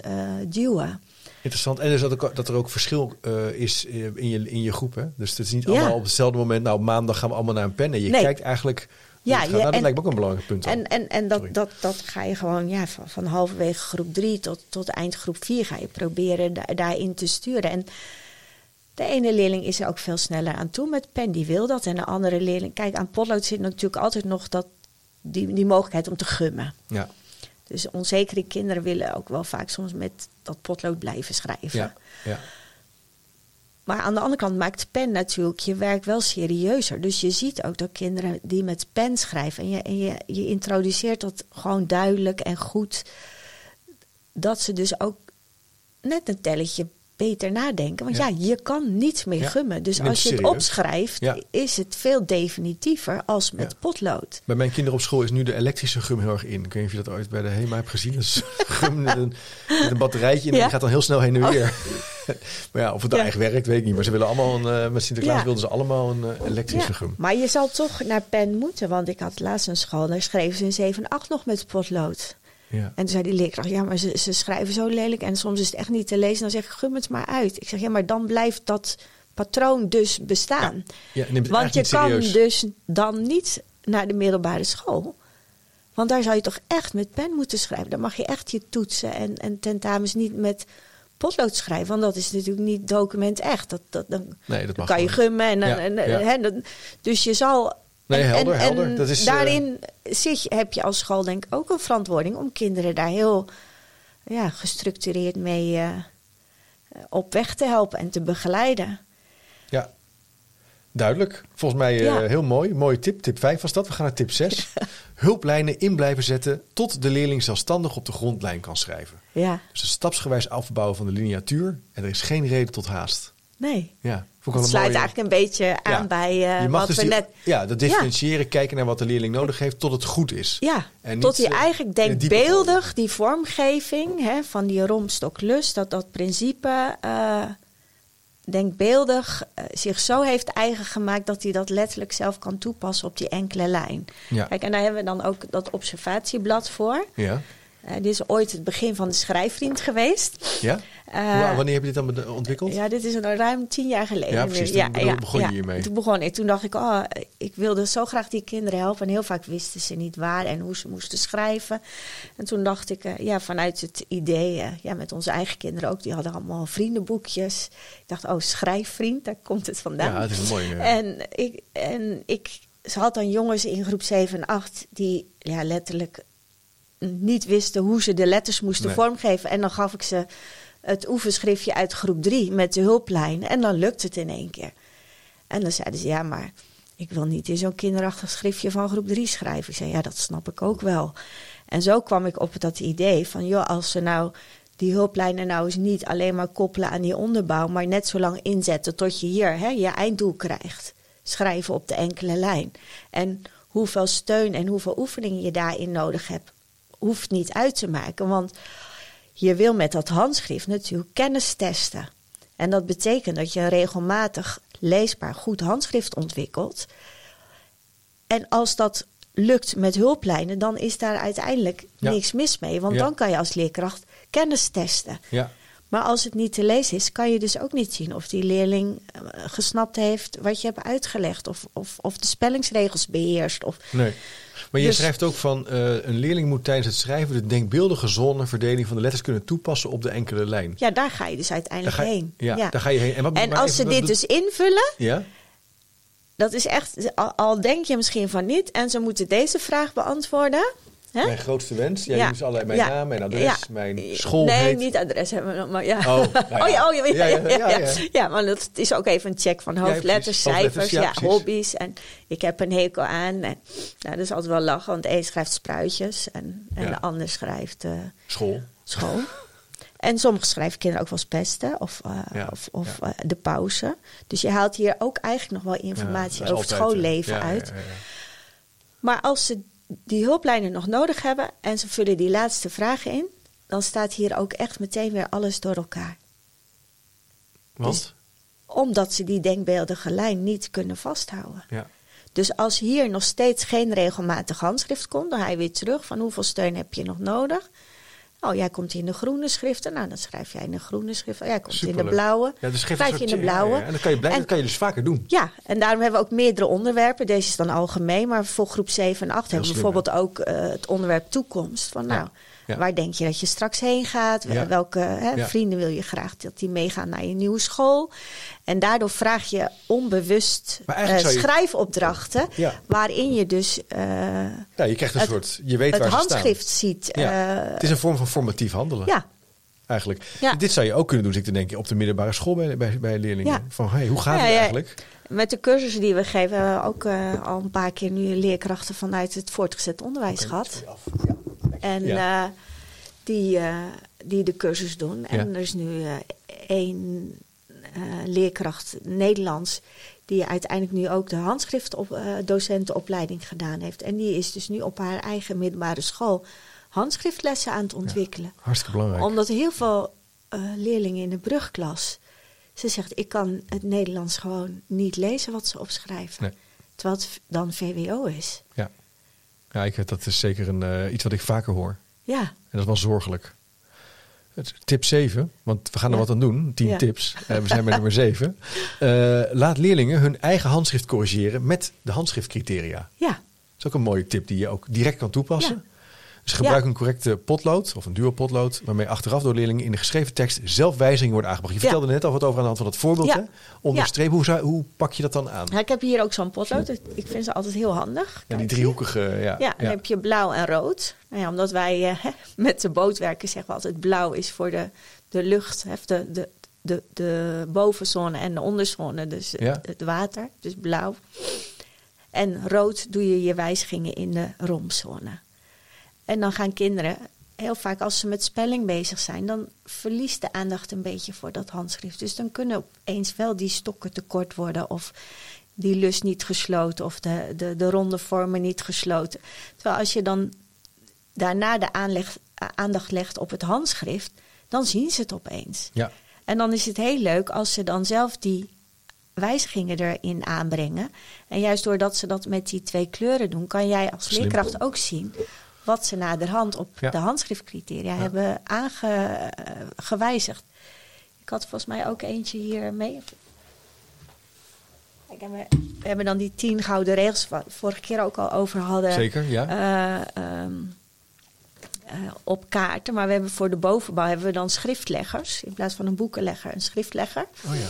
duwen. Interessant. En dus dat, ook, dat er ook verschil eh, is eh, in je, in je groep. Hè? Dus het is niet Ja. allemaal op hetzelfde moment. Nou, maandag gaan we allemaal naar een pen. En je Nee. kijkt eigenlijk. Ja, je- nou, dat en- lijkt me ook een belangrijk punt. En, en, en dat, Sorry. dat, dat ga je gewoon ja, van, van halverwege groep 3 tot, tot eind groep 4 ga je proberen da- daarin te sturen. En de ene leerling is er ook veel sneller aan toe met pen, die wil dat. En de andere leerling, kijk, aan potlood zit natuurlijk altijd nog dat, die, die mogelijkheid om te gummen. ja, Dus onzekere kinderen willen ook wel vaak soms met dat potlood blijven schrijven. ja, ja. Maar aan de andere kant maakt pen natuurlijk je werk wel serieuzer. Dus je ziet ook dat kinderen die met pen schrijven... en je, en je, je introduceert dat gewoon duidelijk en goed... dat ze dus ook net een telletje beter nadenken. Want ja, Ja. je kan niet meer Ja, gummen. Dus als je het serieus. opschrijft, Ja. is het veel definitiever als met potlood. Bij mijn kinderen op school is nu de elektrische gum heel erg in. Ik weet niet of je dat ooit bij de HEMA hebt gezien. Dat is gum met een, met een batterijtje en die gaat dan heel snel heen en Oh. weer. maar ja, of het echt werkt, weet ik niet. Maar ze willen allemaal een, eh, met Sinterklaas wilden ze allemaal een eh, elektrische gum. maar je zal toch naar pen moeten. Want ik had laatst een school, daar schreven ze in 7 8 nog met potlood. Ja. En toen zei die leerkracht, ja, maar ze, ze schrijven zo lelijk en soms is het echt niet te lezen. Dan zeg ik, gum het maar uit. Ik zeg, ja, maar dan blijft dat patroon dus bestaan. Ja, neem het Want je kan serieus. dus dan niet naar de middelbare school. Want daar zou je toch echt met pen moeten schrijven. Dan mag je echt je toetsen en, en tentamens niet met potlood schrijven. Want dat is natuurlijk niet document echt. Dat, dat, dan, Nee, dat dan kan je gummen. En, Ja, en, ja. hè, dan- dus je zal... Nee, en, helder, en, helder. en Dat is, eh, daarin zit je, heb je als school denk ik ook een verantwoording... om kinderen daar heel ja, gestructureerd mee eh, op weg te helpen en te begeleiden. Ja, duidelijk. Volgens mij eh, Ja. heel mooi. Mooie tip. Tip 5 was dat. We gaan naar tip 6. Hulplijnen in blijven zetten tot de leerling zelfstandig op de grondlijn kan schrijven. Ja, Dus het stapsgewijs afbouwen van de lineatuur. En er is geen reden tot haast. nee. Ja, Het sluit mooie- eigenlijk een beetje aan Ja. bij eh, wat dus we die- net... ja, dat differentiëren, kijken naar wat de leerling nodig heeft tot het goed is. Ja, En tot die eh, eigenlijk denkbeeldig, die vormgeving hè, van die romstoklust, dat dat principe eh, denkbeeldig zich zo heeft eigen gemaakt dat hij dat letterlijk zelf kan toepassen op die enkele lijn. Ja. Kijk, en daar hebben we dan ook dat observatieblad voor. Ja. Dit is ooit het begin van de schrijfvriend geweest. ja? Eh, wanneer heb je dit dan ontwikkeld? Ja, dit is een ruim tien jaar geleden. Ja, precies. Toen begon je hiermee. Toen begon ik. Toen dacht ik, oh, ik wilde zo graag die kinderen helpen. En heel vaak wisten ze niet waar en hoe ze moesten schrijven. En toen dacht ik, eh, ja, vanuit het idee, eh, ja, met onze eigen kinderen ook, die hadden allemaal vriendenboekjes. Ik dacht, oh, schrijfvriend, daar komt het vandaan. Ja, het is eh, En ik, en ik ze had dan jongens in groep 7 en 8 die ja, letterlijk niet wisten hoe ze de letters moesten Nee. vormgeven. En dan gaf ik ze het oefenschriftje uit groep 3 met de hulplijn. En dan lukt het in één keer. En dan zeiden ze, ja, maar ik wil niet in zo'n kinderachtig schriftje van groep 3 schrijven. Ik zei, ja, dat snap ik ook wel. En zo kwam ik op dat idee van, joh, als ze nou die hulplijnen nou eens niet alleen maar koppelen aan die onderbouw, maar net zo lang inzetten tot je hier hè, je einddoel krijgt. Schrijven op de enkele lijn. En hoeveel steun en hoeveel oefeningen je daarin nodig hebt, hoeft niet uit te maken. Want je wil met dat handschrift natuurlijk kennis testen. En dat betekent dat je een regelmatig leesbaar goed handschrift ontwikkelt. En als dat lukt met hulplijnen, dan is daar uiteindelijk Ja. niks mis mee. Want Ja. dan kan je als leerkracht kennis testen. ja. Maar als het niet te lezen is, kan je dus ook niet zien of die leerling eh, gesnapt heeft wat je hebt uitgelegd. Of, of, of de spellingsregels beheerst. Of, Nee. Maar je Dus- schrijft ook van eh, een leerling moet tijdens het schrijven de denkbeeldige zoneverdeling van de letters kunnen toepassen op de enkele lijn. ja, daar ga je dus uiteindelijk je, heen. ja, daar ga je heen. En, wat, En als even, ze dit dus invullen, Ja? dat is echt, al, al denk je misschien van niet, en ze moeten deze vraag beantwoorden. Hè? Mijn grootste wens. Jij Ja. noemt allerlei mijn Ja. naam, mijn adres, Ja. mijn school Nee, niet adres hebben we nog, maar ja. Oh, nou ja. oh ja, oh ja, ja, Ja, ja, maar dat is ook even een check van hoofdletters, cijfers, ja, hobby's. En ik heb een hekel aan. En, nou, dat is altijd wel lachen, want de een schrijft spruitjes en, en de ander schrijft eh, School. school. En sommige schrijven kinderen ook wel eens pesten of, eh, Ja, of, of ja. eh, de pauze. Dus je haalt hier ook eigenlijk nog wel informatie over het schoolleven eh, uit. Maar als ze die hulplijnen nog nodig hebben en ze vullen die laatste vragen in, dan staat hier ook echt meteen weer alles door elkaar. Want? Dus- Omdat ze die denkbeeldige lijn niet kunnen vasthouden. ja. Dus als hier nog steeds geen regelmatig handschrift komt, dan ga je weer terug van hoeveel steun heb je nog nodig. Oh, jij komt in de groene schriften. Nou, dan schrijf jij in de groene schrift. Oh, jij komt in de blauwe. Ja, dus schrijf je in de ja, blauwe. ja. En dan kan je, blij, En- dat kan je dus vaker doen. Ja, en daarom hebben we ook meerdere onderwerpen. Deze is dan algemeen, maar voor groep 7 en 8 hebben we bijvoorbeeld ook eh, het onderwerp toekomst. Van nou, ja. waar denk je dat je straks heen gaat? Ja. Welke hè, Ja. vrienden wil je graag dat die meegaan naar je nieuwe school? En daardoor vraag je onbewust eh, je- schrijfopdrachten, waarin je dus eh, Ja, je krijgt een het- soort, je weet het waar handschrift ziet. staan. Eh, het is een vorm van formatief handelen. ja, Eigenlijk. Ja. Dit zou je ook kunnen doen, zit ik te denken, op de middelbare school bij, bij, bij leerlingen. Ja. Van, hey, hoe gaat Ja, het ja. eigenlijk? Met de cursussen die we geven, hebben we ook al een paar keer nu leerkrachten vanuit het voortgezet onderwijs gehad. En eh, die, eh, die de cursus doen. En er is nu eh, één leerkracht Nederlands die uiteindelijk nu ook de handschriftdocentenopleiding gedaan heeft. En die is dus nu op haar eigen middelbare school handschriftlessen aan het ontwikkelen. Hartstikke belangrijk. Omdat heel veel leerlingen in de brugklas. Ze zegt, ik kan het Nederlands gewoon niet lezen wat ze opschrijven. Nee. Terwijl het dan VWO is. Ja, ja ik, dat is zeker een, eh, iets wat ik vaker hoor. Ja, En dat is wel zorgelijk. Tip 7, want we gaan er Ja. wat aan doen. 10 Ja. tips. Eh, we zijn bij nummer 7. Eh, laat leerlingen hun eigen handschrift corrigeren met de handschriftcriteria. ja, Dat is ook een mooie tip die je ook direct kan toepassen. Ja. Dus gebruik Ja. een correcte potlood of een duo potlood, waarmee achteraf door leerlingen in de geschreven tekst zelf wijzigingen worden aangebracht. Je Ja. vertelde net al wat over aan de hand van dat voorbeeld. Ja. Hè? Onderstreep, hoe, zou- hoe pak je dat dan aan? Ik heb hier ook zo'n potlood. Ik vind ze altijd heel handig. Ja, Kijk die driehoekige. Ja, Ja, dan heb je blauw en rood. Nou ja, omdat wij eh, met de boot werken, zeggen we altijd blauw is voor de, de lucht, hè, de, de, de, de bovenzone en de onderzone, dus Ja. het water, dus blauw. En rood doe je je wijzigingen in de rompzone. En dan gaan kinderen, heel vaak als ze met spelling bezig zijn, dan verliest de aandacht een beetje voor dat handschrift. Dus dan kunnen opeens wel die stokken tekort worden of die lus niet gesloten of de, de, de ronde vormen niet gesloten. Terwijl als je dan daarna de aanleg, aandacht legt op het handschrift, dan zien ze het opeens. Ja. En dan is het heel leuk als ze dan zelf die wijzigingen erin aanbrengen. En juist doordat ze dat met die twee kleuren doen, kan jij als Slim. leerkracht ook zien wat ze naderhand op Ja. de handschriftcriteria hebben aangewijzigd. Ik had volgens mij ook eentje hier mee. Kijk, en we, we hebben dan die tien gouden regels, waar we vorige keer ook al over hadden. Zeker, ja. eh, ehm, eh, op kaarten. Maar we hebben voor de bovenbouw hebben we dan schriftleggers. In plaats van een boekenlegger, een schriftlegger. Oh ja.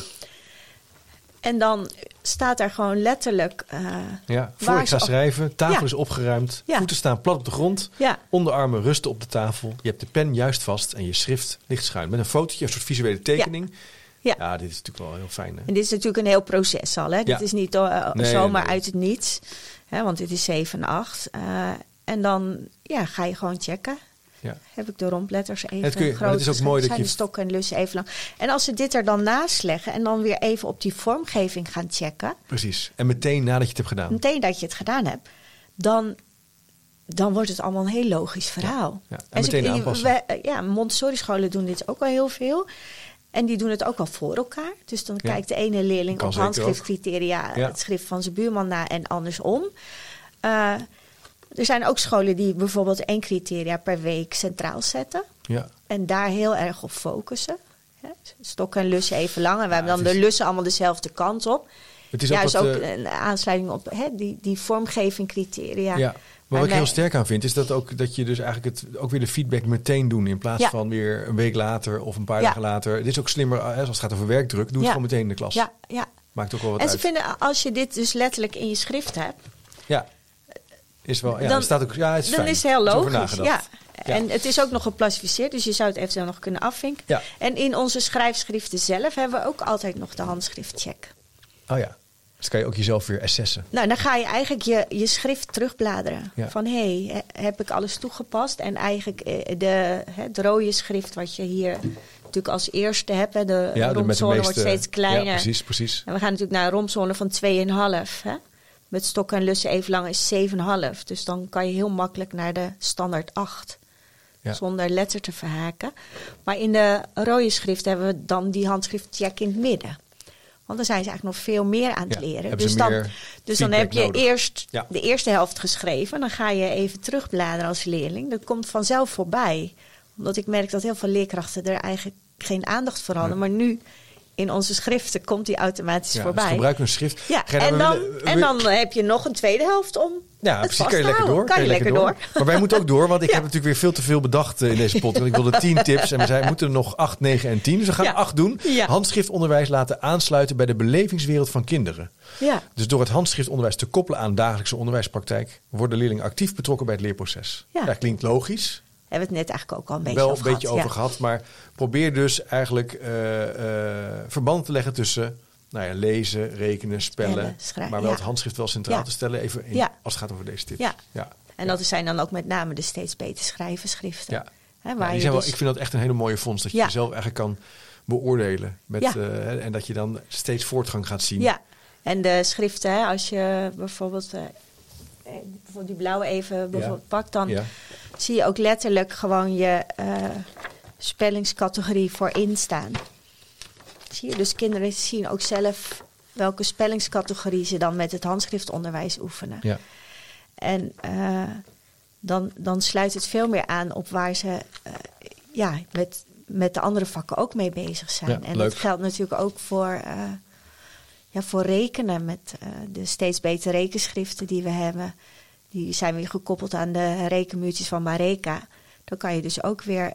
En dan staat daar gewoon letterlijk. eh, Ja, voor ik ga schrijven, tafel Ja. is opgeruimd, Ja. voeten staan plat op de grond, Ja, onderarmen rusten op de tafel, je hebt de pen juist vast en je schrift ligt schuin. Met een fotootje, een soort visuele tekening. Ja, ja. dit is natuurlijk wel heel fijn. Hè? En dit is natuurlijk een heel proces al. Hè? Ja. Dit is niet eh, Nee, zomaar nee. uit het niets. Hè? Want dit is 7 en 8. Eh, en dan ja, ga je gewoon checken. Ja. Heb ik de rompletters even Het kun je- groot het is ook mooi dat Zijn je- de stokken en lussen even lang? En als ze dit er dan naast leggen en dan weer even op die vormgeving gaan checken, Precies. En meteen nadat je het hebt gedaan. meteen dat je het gedaan hebt, dan, dan wordt het allemaal een heel logisch verhaal. Ja, en meteen aanpassen. we- ja, Montessori-scholen doen dit ook al heel veel. En die doen het ook al voor elkaar. Dus dan Ja. kijkt de ene leerling Kan op handschriftcriteria Ja. het schrift van zijn buurman na en andersom. Eh, er zijn ook scholen die bijvoorbeeld één criteria per week centraal zetten. Ja. En daar heel erg op focussen. Hè, Stokken en lussen even lang. En we hebben dan de lussen allemaal dezelfde kant op. Het is Juist ook, ook, eh, een aansluiting op hè, die, die vormgeving criteria. ja. Maar wat ik heel sterk aan vind, is dat, ook, dat je dus eigenlijk het, ook weer de feedback meteen doen. In plaats Ja. van weer een week later of een paar Ja. dagen later. Het is ook slimmer, hè, als het gaat over werkdruk, doe het Ja. gewoon meteen in de klas. Ja, ja. Maakt ook wel wat En ze uit. vinden, als je dit dus letterlijk in je schrift hebt, Ja. Is wel, ja, Dan- staat ook, ja, het is dan fijn. is het heel logisch. Ja. En het is ook nog geclassificeerd, dus je zou het eventueel nog kunnen afvinken. Ja. En in onze schrijfschriften zelf hebben we ook altijd nog de handschriftcheck. Oh ja. Dus kan je ook jezelf weer assessen. Nou, dan ga je eigenlijk je, je schrift terugbladeren. Ja. Van hé, hey, he- heb ik alles toegepast? En eigenlijk eh, de, het rode schrift wat je hier natuurlijk als eerste hebt. Hè, de romzone meeste, wordt steeds kleiner. Ja, precies, precies. En we gaan natuurlijk naar een romzone van 2,5. Met stokken en lussen even lang is 7,5. Dus dan kan je heel makkelijk naar de standaard 8. Ja. Zonder letter te verhaken. Maar in de rode schrift hebben we dan die handschriftcheck in het midden. Want dan zijn ze eigenlijk nog veel meer aan het Ja, leren. Dus dan, dus dan heb je nodig. eerst Ja. de eerste helft geschreven. Dan ga je even terugbladeren als leerling. Dat komt vanzelf voorbij. Omdat ik merk dat heel veel leerkrachten er eigenlijk geen aandacht voor hadden. Maar nu in onze schriften komt die automatisch Ja, voorbij. Dus gebruik een schrift. Ja, en dan, willen- en dan heb je nog een tweede helft om Ja, het precies. Kan je lekker door. Kan je lekker door. Maar wij moeten ook door, want ik Ja. heb natuurlijk weer veel te veel bedacht eh, in deze podcast. Want ik wilde 10 tips en we zijn, moeten er nog 8, 9 en 10. Dus we gaan Ja. 8 doen. Ja. Handschriftonderwijs laten aansluiten bij de belevingswereld van kinderen. Ja, Dus door het handschriftonderwijs te koppelen aan dagelijkse onderwijspraktijk, worden leerlingen actief betrokken bij het leerproces. Ja. Dat klinkt logisch. Hebben we het net eigenlijk ook al een beetje wel over een beetje gehad. over gehad. Maar probeer dus eigenlijk eh, eh, verband te leggen tussen nou ja, lezen, rekenen, spellen. Spellen, schrijven, maar wel ja. het handschrift wel centraal Ja. te stellen. Even in, Ja. als het gaat over deze tips. Ja. ja. En dat zijn dan ook met name de steeds beter schrijven schriften. Ja. Hè, waar je wel, dus- ik vind dat echt een hele mooie vondst. Dat je jezelf eigenlijk kan beoordelen. Met, eh, en dat je dan steeds voortgang gaat zien. Ja, en de schriften, hè, als je bijvoorbeeld, bijvoorbeeld die blauwe even bijvoorbeeld pakt, dan. Zie je ook letterlijk gewoon je, eh, spellingscategorie voor instaan. Zie je, dus kinderen zien ook zelf welke spellingscategorie ze dan met het handschriftonderwijs oefenen. Ja. En eh, dan, dan sluit het veel meer aan op waar ze eh, ja, met, met de andere vakken ook mee bezig zijn. Ja, en leuk. dat geldt natuurlijk ook voor, ja, voor rekenen met de steeds betere rekenschriften die we hebben. Die zijn weer gekoppeld aan de rekenmuurtjes van Mareka. Dan kan je dus ook weer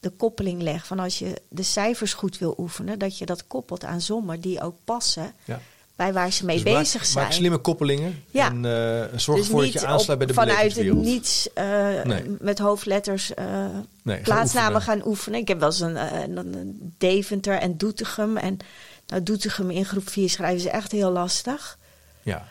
de koppeling leggen van als je de cijfers goed wil oefenen, dat je dat koppelt aan sommen die ook passen Ja. bij waar ze mee Dus maak- bezig zijn. Maak slimme koppelingen. Ja. En eh, zorg dus ervoor dat je aansluit bij de vanuit het niets eh, Nee. met hoofdletters eh, Nee, plaatsnamen gaan oefenen. Ik heb wel eens een, een, een Deventer en Doetinchem. En nou, Doetinchem in groep 4 schrijven ze echt heel lastig. Ja.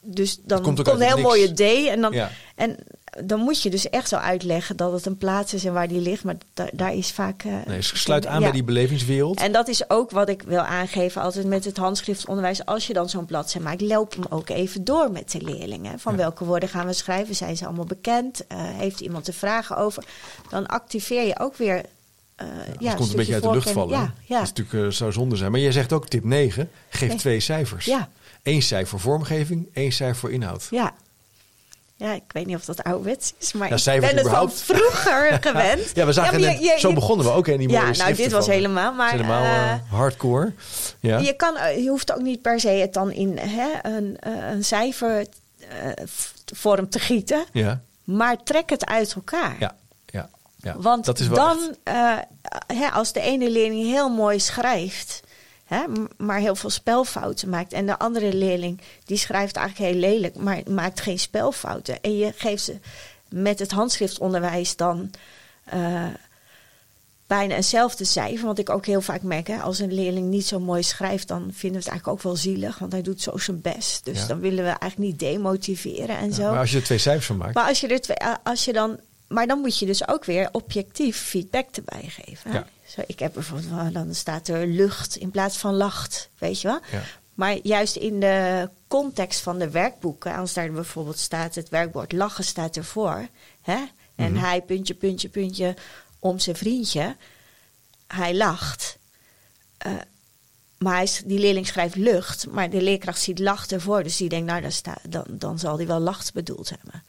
Dus dan komt komt, een heel niks. mooie D. En dan, Ja. en dan moet je dus echt zo uitleggen dat het een plaats is en waar die ligt. Maar da- daar is vaak... eh, Nee, dus sluit aan ja. bij die belevingswereld. En dat is ook wat ik wil aangeven altijd met het handschriftonderwijs. Als je dan zo'n bladzij maakt, loop hem ook even door met de leerlingen. Van Ja. welke woorden gaan we schrijven? Zijn ze allemaal bekend? Eh, heeft iemand er vragen over? Dan activeer je ook weer. eh ja, het komt een beetje uit de lucht vallen. Ja, ja. Dat is natuurlijk zou zonde zijn. Maar jij zegt ook tip 9. Geef Nee. twee cijfers. Ja. Eén cijfer voor vormgeving, één cijfer voor inhoud. ja. Ja, ik weet niet of dat ouderwets is, maar Ja, ik ben het van vroeger gewend. Ja, we zagen je- zo je- begonnen we ook in die mooie Ja, nou, dit was van- helemaal, maar, helemaal eh, eh, hardcore. Ja. Je, kan, eh, je hoeft ook niet per se het dan in hè, een, een cijfervorm te gieten. ja. Maar trek het uit elkaar. Ja. Ja. Ja. Want dat is wel dan, hè, als de ene leerling heel mooi schrijft, hè, maar heel veel spelfouten maakt. En de andere leerling, die schrijft eigenlijk heel lelijk, maar maakt geen spelfouten. En je geeft ze met het handschriftonderwijs dan eh, bijna eenzelfde cijfer. Want ik ook heel vaak merk, hè, als een leerling niet zo mooi schrijft, dan vinden we het eigenlijk ook wel zielig. Want hij doet zo zijn best. Dus Ja. dan willen we eigenlijk niet demotiveren en Ja, zo. Maar als je er twee cijfers van maakt. Maar als je er twee, eh, als je dan, maar dan moet je dus ook weer objectief feedback erbij geven. hè? Ja. Zo, ik heb bijvoorbeeld, dan staat er lucht in plaats van lacht, weet je wel. Ja. Maar juist in de context van de werkboeken, als daar bijvoorbeeld staat het werkwoord lachen staat ervoor, hè? En Mhm. hij puntje, puntje, puntje om zijn vriendje, hij lacht. Eh, maar hij, die leerling schrijft lucht, maar de leerkracht ziet lacht ervoor. Dus die denkt, nou, dan, sta, dan, dan zal hij wel lacht bedoeld hebben.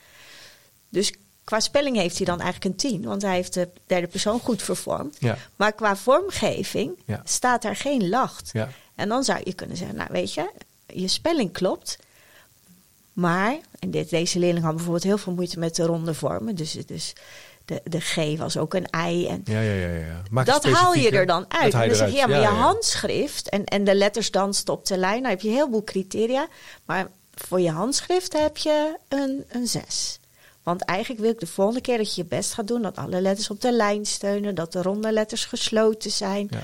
Dus qua spelling heeft hij dan eigenlijk een 10, want hij heeft de derde persoon goed vervormd. Ja. Maar qua vormgeving Ja. staat daar geen lacht. Ja. En dan zou je kunnen zeggen, nou weet je, je spelling klopt. Maar, en dit, deze leerling had bijvoorbeeld heel veel moeite met de ronde vormen. Dus, dus de, de G was ook een I. En Ja, ja, ja, ja. Maak dat haal je er dan uit. En dan zeg je, ja, maar je handschrift en, en de letters dansen op de lijn. Nou heb je heel veel criteria. Maar voor je handschrift heb je een, een 6. Want eigenlijk wil ik de volgende keer dat je je best gaat doen... dat alle letters op de lijn steunen, dat de ronde letters gesloten zijn. Ja.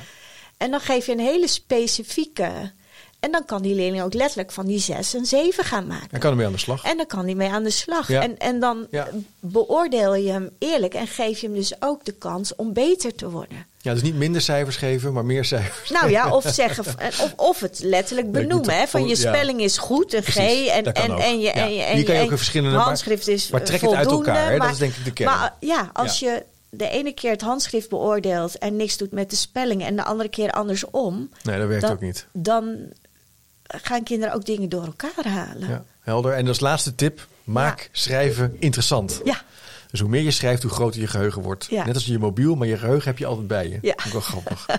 En dan geef je een hele specifieke... En dan kan die leerling ook letterlijk van die 6 een 7 gaan maken. Dan kan ermee aan de slag. En dan kan hij mee aan de slag. Ja. En, en dan Ja. beoordeel je hem eerlijk en geef je hem dus ook de kans om beter te worden. Ja, dus niet minder cijfers geven, maar meer cijfers. Nou ja, of zeggen of, of het letterlijk benoemen. Hè, van je spelling is goed, een G. En, en, ook. en je, en je, en Hier kan je en ook een verschillende- handschrift is maar trek het uit elkaar, hè, dat is denk ik de kern. Maar ja, als je de ene keer het handschrift beoordeelt en niks doet met de spelling en de andere keer andersom, Nee, dat werkt dan, ook niet. dan gaan kinderen ook dingen door elkaar halen. Ja, helder. En als laatste tip, maak Ja. schrijven interessant. Ja. Dus hoe meer je schrijft, hoe groter je geheugen wordt. Ja. Net als je mobiel, maar je geheugen heb je altijd bij je. Ja. Ook wel grappig.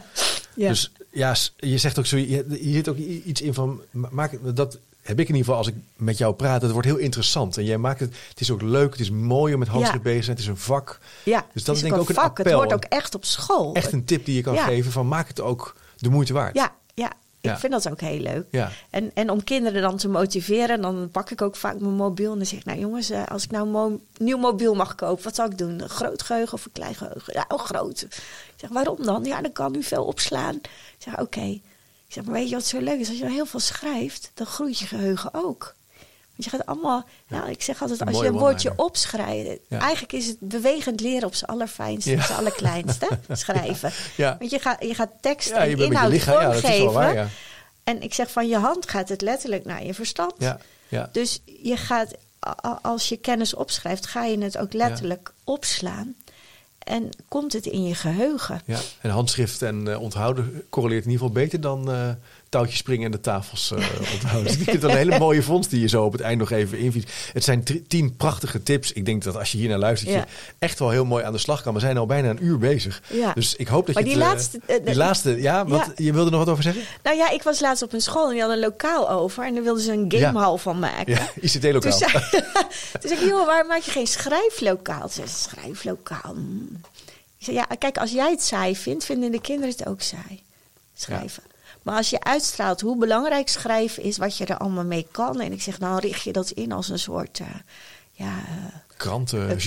Ja. Dus ja, je zegt ook zo, je, hier zit ook iets in van, ma- maak, dat heb ik in ieder geval als ik met jou praat, het wordt heel interessant. En jij maakt het, het is ook leuk, het is mooi om met handschrift Ja. bezig te het is een vak. Ja, Dus dat het is denk ik ook een vak. Het appel. hoort ook echt op school. Echt een tip die je kan geven van maak het ook de moeite waard. Ja, ja. Ik vind dat ook heel leuk. Ja. En, en om kinderen dan te motiveren, dan pak ik ook vaak mijn mobiel. En dan zeg ik, nou jongens, eh, als ik nou een mo- nieuw mobiel mag kopen, wat zou ik doen? Een groot geheugen of een klein geheugen? Ja, een groot. Ik zeg, waarom dan? Ja, dan kan u veel opslaan. Ik zeg, oké. Ik zeg, maar weet je wat zo leuk is? Als je heel veel schrijft, dan groeit je geheugen ook. Want je gaat allemaal, nou, ik zeg altijd, als je een woordje opschrijft, eigenlijk is het bewegend leren op zijn allerfijnste, op zijn allerkleinste, schrijven. Want je gaat, je gaat tekst Ja, je en je inhoud lichaam, ja, dat is wel vormgeven. waar, ja. En ik zeg van je hand gaat het letterlijk naar je verstand. Dus je gaat, als je kennis opschrijft, ga je het ook letterlijk opslaan. en komt het in je geheugen. Ja, en handschrift en eh, onthouden correleert in ieder geval beter dan uh, touwtjes springen en de tafels uh, onthouden. Dus ik vind een hele mooie vondst die je zo op het eind nog even inviet. Het zijn tien prachtige tips. Ik denk dat als je hier naar luistert, ja. je echt wel heel mooi aan de slag kan. We zijn al bijna een uur bezig. Ja. Dus ik hoop dat maar je die laatste, die laatste, ja, wat, je wilde nog wat over zeggen? Nou ja, ik was laatst op een school en die hadden een lokaal over en daar wilden ze een gamehal van maken. Ja, ICT-lokaal. Toen toen zei ik, joh, waar maak je geen schrijflokaal? Ze zei, schrijflokaal. Ik zei, ja, kijk, als jij het saai vindt, vinden de kinderen het ook saai. Schrijven. Maar als je uitstraalt hoe belangrijk schrijven is, wat je er allemaal mee kan. En ik zeg, dan richt je dat in als een soort. Uh, ja, kranten,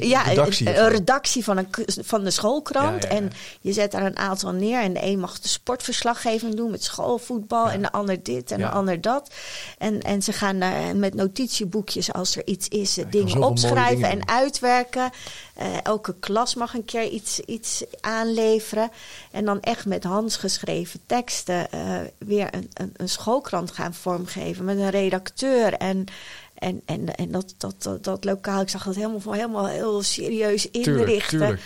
ja, redactie, een, redactie van, een, van de schoolkrant. En je zet daar een aantal neer. En de een mag de sportverslaggeving doen met schoolvoetbal. En de ander dit en de ander dat. En, en ze gaan met notitieboekjes, als er iets is, dingen opschrijven en uitwerken. Uh, elke klas mag een keer iets, iets aanleveren. En dan echt met handgeschreven teksten uh, weer een, een, een schoolkrant gaan vormgeven met een redacteur. En en, en, en dat, dat, dat, dat lokaal, ik zag dat helemaal, helemaal heel serieus inrichten. Tuurlijk,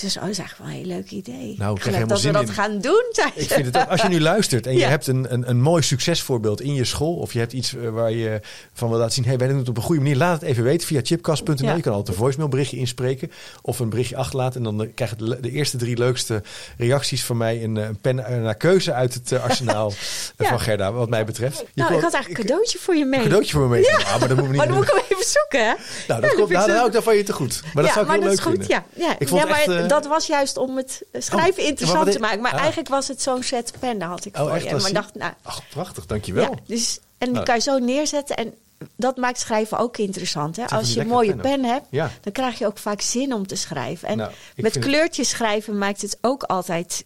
Dus oh, dat is eigenlijk wel een heel leuk idee. Nou, ik geloof dat we dat gaan doen. Ik vind het ook, als je nu luistert en je hebt een, een, een mooi succesvoorbeeld in je school, of je hebt iets eh, waar je van wil laten zien, hey, wij doen het op een goede manier, laat het even weten via chipcast.nl. Je kan altijd een voicemail berichtje inspreken of een berichtje achterlaten. En dan eh, krijg je de eerste drie leukste reacties van mij een, een pen naar keuze uit het arsenaal van Gerda, wat mij betreft. Je nou, ik had eigenlijk een cadeautje voor je mee. Een cadeautje voor me mee. Ja. maar, dat moet maar dan moet ik hem even zoeken, hè? Nou, dat, komt, nou, dan hou ik je te goed. Maar dat zou ik heel leuk vinden. Ja. Ik vond echt. Dat was juist om het schrijven oh, interessant te maken. Maar ah. eigenlijk was het zo'n set pen, daar had ik oh, voor echt, je. Maar dacht, nou, Ach, prachtig, dankjewel. Ja, dus, en die nou. kan je zo neerzetten en dat maakt schrijven ook interessant. Hè? Als je een mooie pen, hebt, dan krijg je ook vaak zin om te schrijven. En nou, met kleurtjes schrijven maakt het ook altijd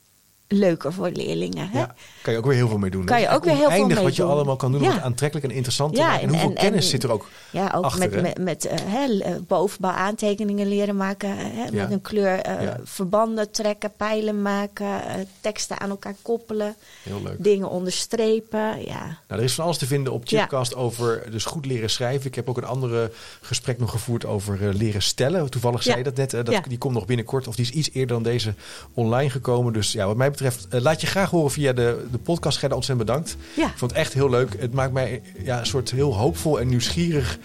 leuker voor leerlingen. Hè? Ja, kan je ook weer heel veel mee doen. Kan je ook weer heel veel mee wat je allemaal kan doen ja. om het aantrekkelijk en interessant te maken. En, en hoeveel kennis zit er ook Ja, ook achter, met, met, met uh, bovenbouw aantekeningen leren maken. Met een kleur uh, verbanden trekken, pijlen maken, uh, teksten aan elkaar koppelen. Heel leuk. Dingen onderstrepen, ja. Nou, er is van alles te vinden op Chipcast over dus goed leren schrijven. Ik heb ook een andere gesprek nog gevoerd over leren stellen. Toevallig zei je dat net. dat, Die komt nog binnenkort, of die is iets eerder dan deze online gekomen. Dus ja, wat mij betreft, laat je graag horen via de de podcast. Gerda, ontzettend bedankt. Ja. Ik vond het echt heel leuk. Het maakt mij ja, een soort heel hoopvol en nieuwsgierig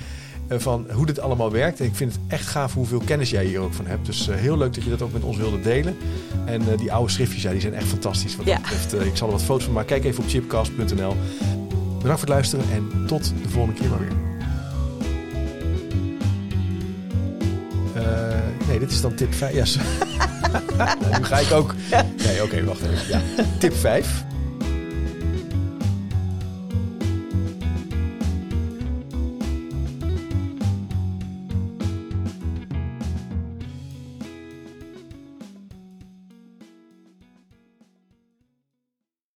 uh, van hoe dit allemaal werkt. En ik vind het echt gaaf hoeveel kennis jij hier ook van hebt. Dus uh, heel leuk dat je dat ook met ons wilde delen. En uh, die oude schriftjes, ja, die zijn echt fantastisch. Wat ja. betreft. ik zal er wat foto's van maken. Kijk even op chipcast.nl. Bedankt voor het luisteren en tot de volgende keer maar weer. nee, dit is dan tip 5. Ja, nu ga ik ook. Nee, oké, okay, wacht even. Ja. Tip 5.